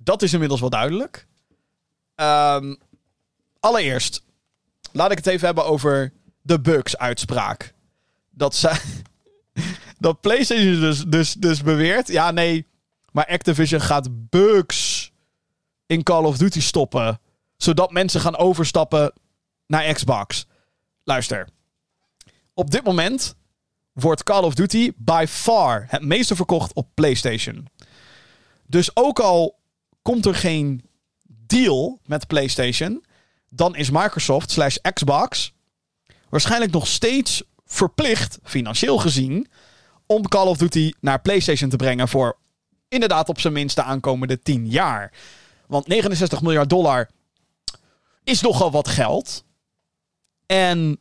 [SPEAKER 2] Dat is inmiddels wel duidelijk. Um, allereerst, laat ik het even hebben over de Bugs-uitspraak. Dat, ze, dat PlayStation dus, dus, dus beweert. Ja, nee, maar Activision gaat bugs in Call of Duty stoppen. Zodat mensen gaan overstappen naar Xbox. Luister. Op dit moment wordt Call of Duty by far het meeste verkocht op PlayStation. Dus ook al komt er geen deal met PlayStation, dan is Microsoft slash Xbox waarschijnlijk nog steeds verplicht, financieel gezien, om Call of Duty naar PlayStation te brengen voor inderdaad op zijn minst de aankomende 10 jaar. Want 69 miljard dollar is nogal wat geld. En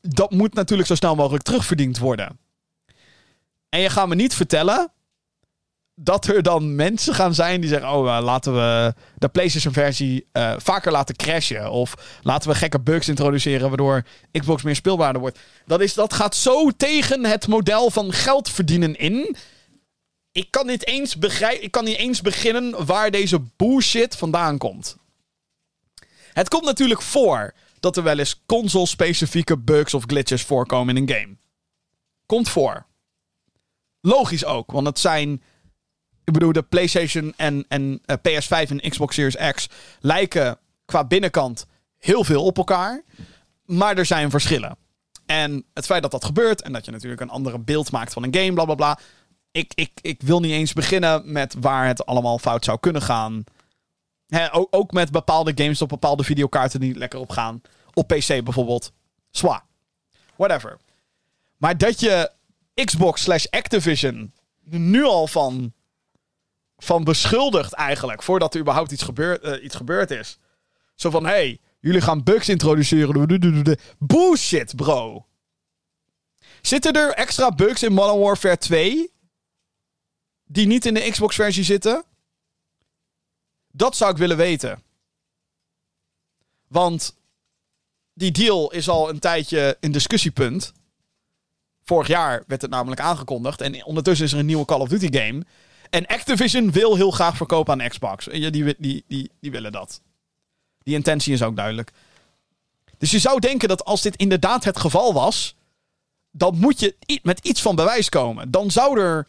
[SPEAKER 2] dat moet natuurlijk zo snel mogelijk terugverdiend worden. En je gaat me niet vertellen dat er dan mensen gaan zijn die zeggen: Oh, uh, laten we de PlayStation-versie uh, vaker laten crashen. Of laten we gekke bugs introduceren waardoor Xbox meer speelbaarder wordt. Dat, is, dat gaat zo tegen het model van geld verdienen in. Ik kan niet eens, begrijpen, ik kan niet eens beginnen waar deze bullshit vandaan komt. Het komt natuurlijk voor dat er wel eens console-specifieke bugs of glitches voorkomen in een game. Komt voor. Logisch ook, want het zijn. Ik bedoel, de PlayStation en, en eh, PS5 en Xbox Series X lijken qua binnenkant heel veel op elkaar. Maar er zijn verschillen. En het feit dat dat gebeurt en dat je natuurlijk een andere beeld maakt van een game, bla bla bla. Ik, ik, ik wil niet eens beginnen met waar het allemaal fout zou kunnen gaan ook, ook, met bepaalde games op bepaalde videokaarten die lekker op gaan. Op PC bijvoorbeeld. Zwa. Whatever. Maar dat je Xbox slash Activision nu al van, van beschuldigt eigenlijk. Voordat er überhaupt iets, gebeurd, uh, iets gebeurd is. Zo van, hey, jullie gaan bugs introduceren. Bullshit, bro. Zitten er extra bugs in Modern Warfare 2? Die niet in de Xbox versie zitten? Dat zou ik willen weten. Want die deal is al een tijdje een discussiepunt. Vorig jaar werd het namelijk aangekondigd. En ondertussen is er een nieuwe Call of Duty game. En Activision wil heel graag verkopen aan Xbox. Die, die, die, die, die willen dat. Die intentie is ook duidelijk. Dus je zou denken dat als dit inderdaad het geval was. dan moet je met iets van bewijs komen. Dan, zou er,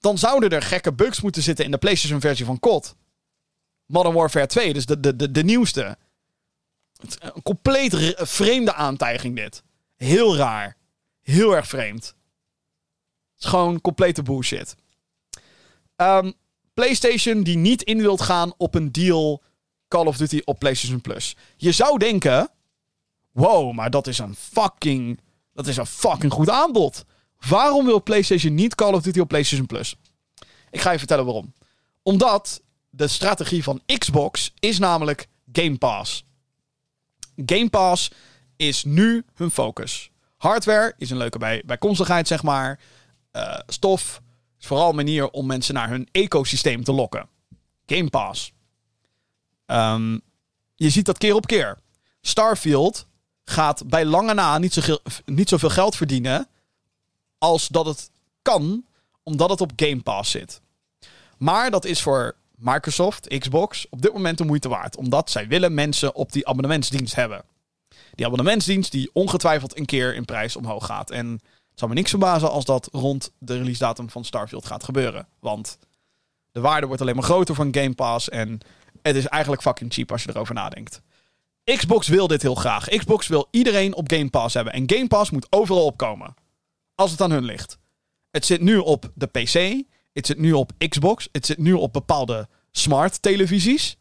[SPEAKER 2] dan zouden er gekke bugs moeten zitten in de PlayStation-versie van COD. Modern Warfare 2, dus de, de, de, de nieuwste. Een compleet vreemde aantijging dit. Heel raar. Heel erg vreemd. Het is gewoon complete bullshit. Um, PlayStation die niet in wilt gaan op een deal Call of Duty op PlayStation Plus. Je zou denken: wow, maar dat is een fucking, dat is een fucking goed aanbod. Waarom wil PlayStation niet Call of Duty op PlayStation Plus? Ik ga je vertellen waarom. Omdat de strategie van Xbox is namelijk Game Pass. Game Pass is nu hun focus. Hardware is een leuke bij, bijkomstigheid, zeg maar. Uh, stof vooral een manier om mensen naar hun ecosysteem te lokken. Game Pass. Um, je ziet dat keer op keer. Starfield gaat bij lange na niet, zo, niet zoveel geld verdienen als dat het kan, omdat het op Game Pass zit. Maar dat is voor Microsoft, Xbox, op dit moment de moeite waard. Omdat zij willen mensen op die abonnementsdienst hebben. Die abonnementsdienst die ongetwijfeld een keer in prijs omhoog gaat. En het zou me niks verbazen als dat rond de release datum van Starfield gaat gebeuren. Want de waarde wordt alleen maar groter van Game Pass. En het is eigenlijk fucking cheap als je erover nadenkt. Xbox wil dit heel graag. Xbox wil iedereen op Game Pass hebben. En Game Pass moet overal opkomen. Als het aan hun ligt. Het zit nu op de PC. Het zit nu op Xbox. Het zit nu op bepaalde smart televisies.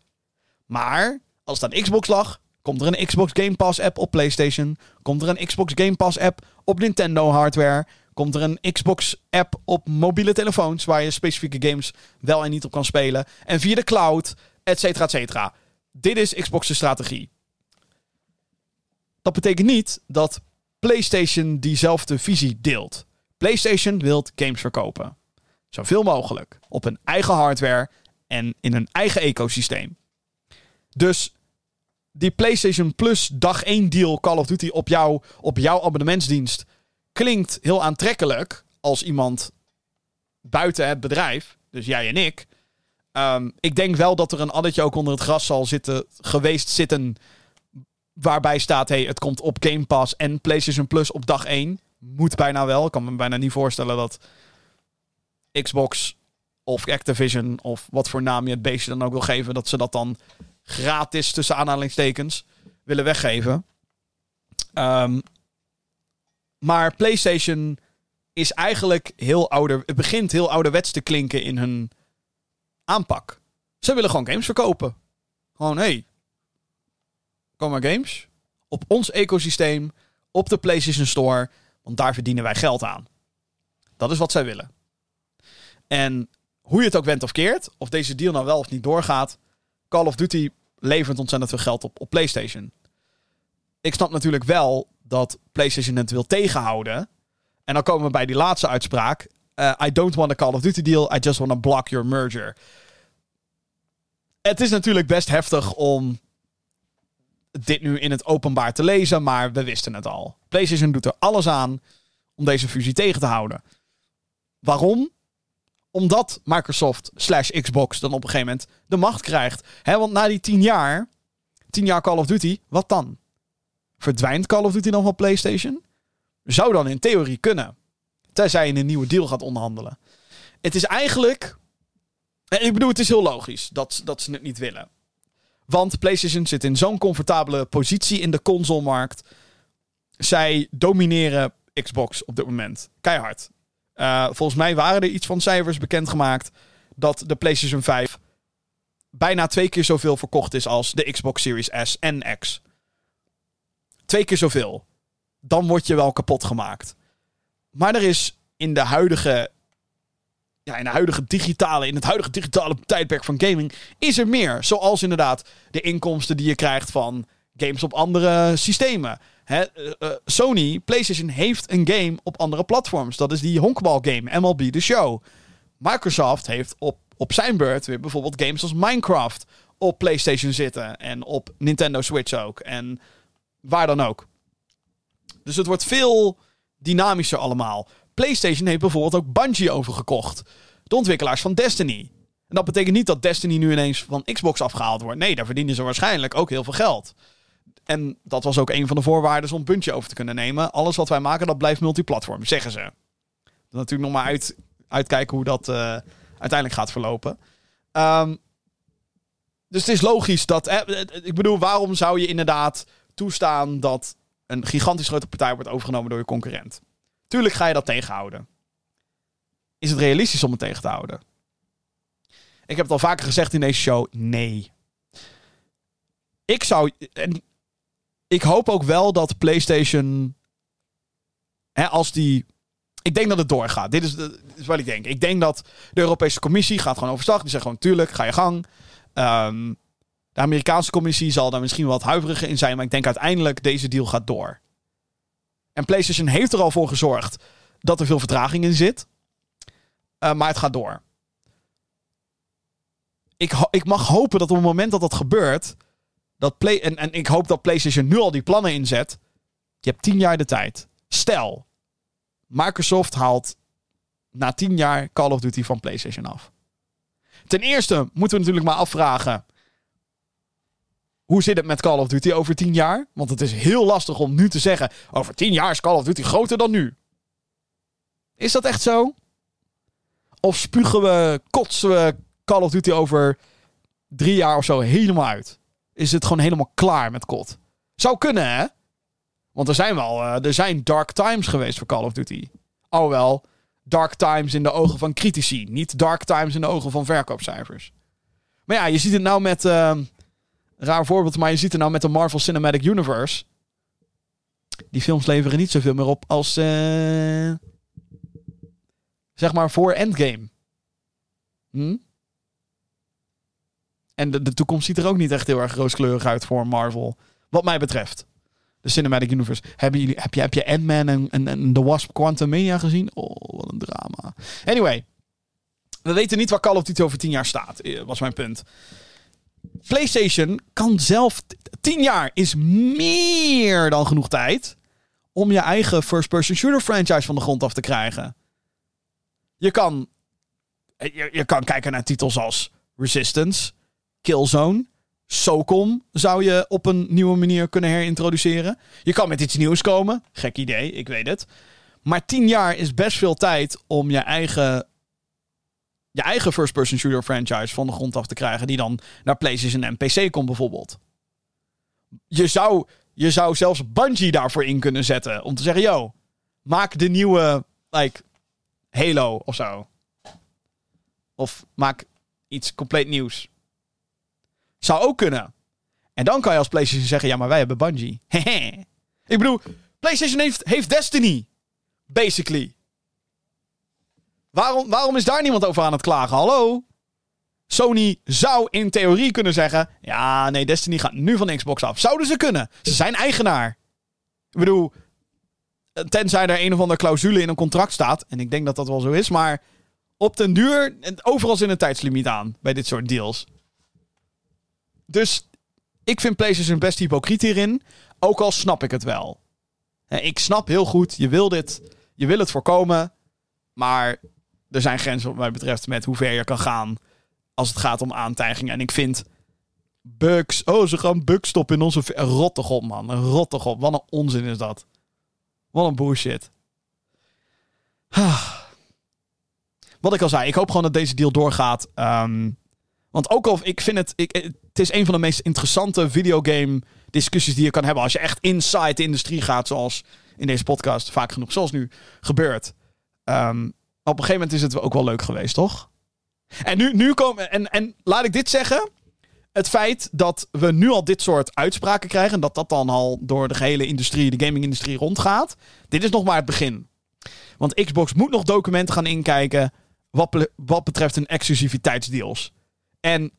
[SPEAKER 2] Maar als het aan Xbox lag, komt er een Xbox Game Pass app op PlayStation. Komt er een Xbox Game Pass app op Nintendo hardware. Komt er een Xbox app op mobiele telefoons waar je specifieke games wel en niet op kan spelen. En via de cloud, et cetera, et cetera. Dit is Xbox's strategie. Dat betekent niet dat PlayStation diezelfde visie deelt. PlayStation wil games verkopen. Zoveel mogelijk. Op hun eigen hardware en in hun eigen ecosysteem. Dus die PlayStation Plus dag 1 deal Call of Duty op, jou, op jouw abonnementsdienst klinkt heel aantrekkelijk als iemand buiten het bedrijf, dus jij en ik. Um, ik denk wel dat er een addertje ook onder het gras zal zitten, geweest zitten. Waarbij staat: hey, het komt op Game Pass en PlayStation Plus op dag 1. Moet bijna wel. Ik kan me bijna niet voorstellen dat Xbox of Activision of wat voor naam je het beestje dan ook wil geven, dat ze dat dan gratis tussen aanhalingstekens willen weggeven. Um, maar PlayStation is eigenlijk heel ouder. Het begint heel ouderwets te klinken in hun aanpak. Ze willen gewoon games verkopen. Gewoon, hey, kom maar games. Op ons ecosysteem, op de PlayStation Store. Want daar verdienen wij geld aan. Dat is wat zij willen. En hoe je het ook went of keert, of deze deal nou wel of niet doorgaat, Call of Duty levert ontzettend veel geld op, op PlayStation. Ik snap natuurlijk wel dat PlayStation het wil tegenhouden. En dan komen we bij die laatste uitspraak. Uh, I don't want a Call of Duty deal, I just want to block your merger. Het is natuurlijk best heftig om dit nu in het openbaar te lezen, maar we wisten het al. PlayStation doet er alles aan om deze fusie tegen te houden. Waarom? Omdat Microsoft slash Xbox dan op een gegeven moment de macht krijgt. He, want na die tien jaar, tien jaar Call of Duty, wat dan? Verdwijnt Call of Duty dan van PlayStation? Zou dan in theorie kunnen. Tenzij je een nieuwe deal gaat onderhandelen. Het is eigenlijk. Ik bedoel, het is heel logisch dat, dat ze het niet willen. Want PlayStation zit in zo'n comfortabele positie in de consolemarkt. Zij domineren Xbox op dit moment. Keihard. Uh, volgens mij waren er iets van cijfers bekendgemaakt dat de PlayStation 5 bijna twee keer zoveel verkocht is als de Xbox Series S en X. Twee keer zoveel. Dan word je wel kapot gemaakt. Maar er is in de huidige. Ja, in de huidige digitale, in het huidige digitale tijdperk van gaming is er meer. Zoals inderdaad de inkomsten die je krijgt van games op andere systemen. Eh, eh, Sony, PlayStation heeft een game op andere platforms. Dat is die honkbalgame, MLB The Show. Microsoft heeft op, op zijn beurt weer bijvoorbeeld games als Minecraft op PlayStation zitten. En op Nintendo Switch ook. En waar dan ook. Dus het wordt veel dynamischer allemaal. PlayStation heeft bijvoorbeeld ook Bungie overgekocht. De ontwikkelaars van Destiny. En dat betekent niet dat Destiny nu ineens van Xbox afgehaald wordt. Nee, daar verdienen ze waarschijnlijk ook heel veel geld. En dat was ook een van de voorwaarden om puntje over te kunnen nemen. Alles wat wij maken, dat blijft multiplatform, zeggen ze. Dan natuurlijk nog maar uit, uitkijken hoe dat uh, uiteindelijk gaat verlopen. Um, dus het is logisch dat. Eh, ik bedoel, waarom zou je inderdaad toestaan dat een gigantisch grote partij wordt overgenomen door je concurrent? Tuurlijk ga je dat tegenhouden. Is het realistisch om het tegen te houden? Ik heb het al vaker gezegd in deze show. Nee. Ik zou. En ik hoop ook wel dat PlayStation. Hè, als die ik denk dat het doorgaat. Dit is, wat ik denk. Ik denk dat de Europese Commissie gaat gewoon overstag. Die zegt gewoon, tuurlijk, ga je gang. Ehm, de Amerikaanse Commissie zal daar misschien wat huiveriger in zijn. Maar ik denk uiteindelijk, deze deal gaat door. En PlayStation heeft er al voor gezorgd dat er veel vertraging in zit. Uh, maar het gaat door. Ik, ik mag hopen dat op het moment dat dat gebeurt. Dat Play en, en ik hoop dat PlayStation nu al die plannen inzet. Je hebt tien jaar de tijd. Stel, Microsoft haalt na tien jaar Call of Duty van PlayStation af. Ten eerste moeten we natuurlijk maar afvragen. Hoe zit het met Call of Duty over tien jaar? Want het is heel lastig om nu te zeggen. Over tien jaar is Call of Duty groter dan nu. Is dat echt zo? Of spugen we, kotsen we Call of Duty over drie jaar of zo helemaal uit? Is het gewoon helemaal klaar met kot? Zou kunnen, hè? Want er zijn wel, uh, er zijn dark times geweest voor Call of Duty. Alhoewel, dark times in de ogen van critici. Niet dark times in de ogen van verkoopcijfers. Maar ja, je ziet het nou met... Uh, raar voorbeeld, maar je ziet het nou met de Marvel Cinematic Universe. Die films leveren niet zoveel meer op als... Uh, zeg maar voor Endgame. Hm? En de, de toekomst ziet er ook niet echt heel erg rooskleurig uit voor Marvel. Wat mij betreft de Cinematic Universe. Hebben jullie, heb je, heb je Ant-Man en, en, en The Wasp Quantumania gezien? Oh, wat een drama. Anyway. We weten niet waar Call of Duty over tien jaar staat, eh, was mijn punt. PlayStation kan zelf... Tien jaar is meer dan genoeg tijd... om je eigen first-person shooter franchise van de grond af te krijgen. Je kan... Je, je kan kijken naar titels als Resistance, Killzone... SOCOM zou je op een nieuwe manier kunnen herintroduceren. Je kan met iets nieuws komen. Gek idee, ik weet het. Maar tien jaar is best veel tijd om je eigen, je eigen first-person shooter franchise van de grond af te krijgen. Die dan naar PlayStation en PC komt bijvoorbeeld. Je zou, je zou zelfs Bungie daarvoor in kunnen zetten. Om te zeggen, yo, maak de nieuwe like, Halo of zo. Of maak iets compleet nieuws. Zou ook kunnen. En dan kan je als PlayStation zeggen: ja, maar wij hebben Bungie. ik bedoel, PlayStation heeft, heeft Destiny. Basically. Waarom, waarom is daar niemand over aan het klagen? Hallo? Sony zou in theorie kunnen zeggen: ja, nee, Destiny gaat nu van Xbox af. Zouden ze kunnen? Ze zijn eigenaar. Ik bedoel, tenzij er een of andere clausule in een contract staat. En ik denk dat dat wel zo is, maar op den duur, overal zit een tijdslimiet aan bij dit soort deals. Dus ik vind PlayStation best hypocriet hierin. Ook al snap ik het wel. Ik snap heel goed, je wil dit, je wil het voorkomen. Maar er zijn grenzen wat mij betreft met hoe ver je kan gaan als het gaat om aantijgingen. En ik vind bugs, oh ze gaan bugs stoppen in onze... Rottig op man, rottig op. Wat een onzin is dat. Wat een bullshit. Wat ik al zei, ik hoop gewoon dat deze deal doorgaat. Um, want ook al ik vind het, ik, het is een van de meest interessante videogame discussies die je kan hebben als je echt inside de industrie gaat, zoals in deze podcast vaak genoeg, zoals nu gebeurt. Um, op een gegeven moment is het ook wel leuk geweest, toch? En nu, nu komen, en, en laat ik dit zeggen. Het feit dat we nu al dit soort uitspraken krijgen, dat dat dan al door de gehele industrie, de gaming-industrie rondgaat. Dit is nog maar het begin. Want Xbox moet nog documenten gaan inkijken wat, wat betreft hun exclusiviteitsdeals. En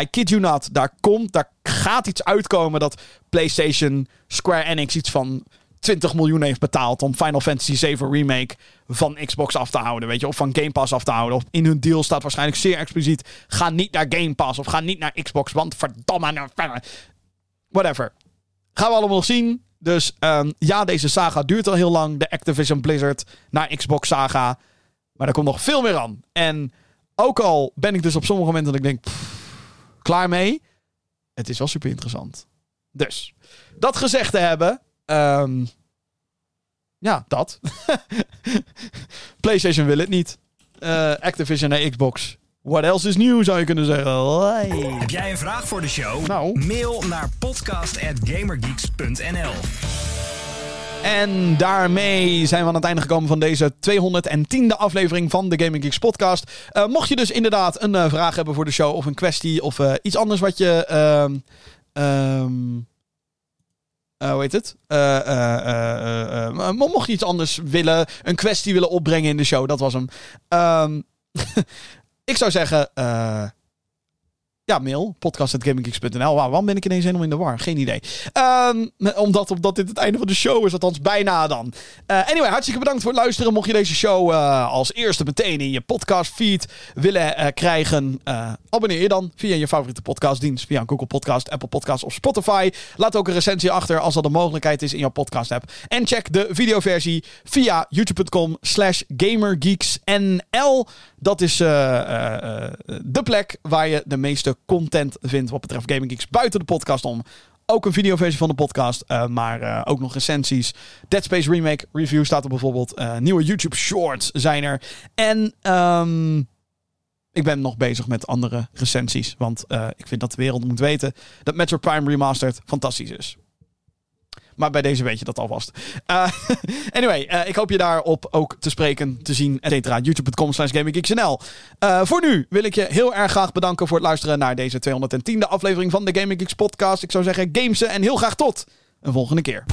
[SPEAKER 2] I kid you not, daar komt, daar gaat iets uitkomen dat PlayStation Square Enix iets van 20 miljoen heeft betaald om Final Fantasy 7 Remake van Xbox af te houden, weet je, of van Game Pass af te houden. Of in hun deal staat waarschijnlijk zeer expliciet: ga niet naar Game Pass of ga niet naar Xbox, want verdomme, whatever. Gaan we allemaal zien. Dus um, ja, deze saga duurt al heel lang. De Activision Blizzard naar Xbox saga. Maar er komt nog veel meer aan. En ook al ben ik dus op sommige momenten dat ik denk, klaar mee. Het is wel super interessant. Dus, dat gezegd te hebben. Um, ja, dat. PlayStation wil het niet. Uh, Activision en Xbox. What else is new, zou je kunnen zeggen.
[SPEAKER 1] Heb jij een vraag voor de show?
[SPEAKER 2] Nou.
[SPEAKER 1] Mail naar podcast.gamergeeks.nl
[SPEAKER 2] en daarmee zijn we aan het einde gekomen van deze 210e aflevering van de Gaming Geeks podcast. Uh, mocht je dus inderdaad een uh, vraag hebben voor de show of een kwestie of uh, iets anders wat je... Um, hoe heet het? mocht je iets anders willen, een kwestie willen opbrengen in de show, dat was hem. Ehm, ik zou zeggen, ja, mail. Podcast.gaminggeeks.nl. Waarom ben ik ineens helemaal in de war? Geen idee. Um, omdat, omdat dit het einde van de show is. Althans, bijna dan. Uh, anyway, hartstikke bedankt voor het luisteren. Mocht je deze show uh, als eerste meteen in je podcast feed willen uh, krijgen... abonneer je dan via je favoriete podcastdienst. Via Google Podcast, Apple Podcast of Spotify. Laat ook een recensie achter als dat een mogelijkheid is in jouw podcast app. En check de videoversie via youtube.com slash gamergeeksnl. Dat is de plek waar je de meeste content vindt wat betreft Gaming Geeks buiten de podcast om. Ook een videoversie van de podcast, maar ook nog recensies. Dead Space Remake review staat er bijvoorbeeld. Nieuwe YouTube Shorts zijn er. En um, ik ben nog bezig met andere recensies. Want ik vind dat de wereld moet weten dat Metro Prime Remastered fantastisch is. Maar bij deze weet je dat alvast. Uh, anyway, uh, ik hoop je daarop ook te spreken, te zien, et cetera. YouTube.com slash GamingGeeksNL. Uh, voor nu wil ik je heel erg graag bedanken voor het luisteren naar deze 210e aflevering van de Gaming Geeks podcast. Ik zou zeggen, gamesen en heel graag tot een volgende keer.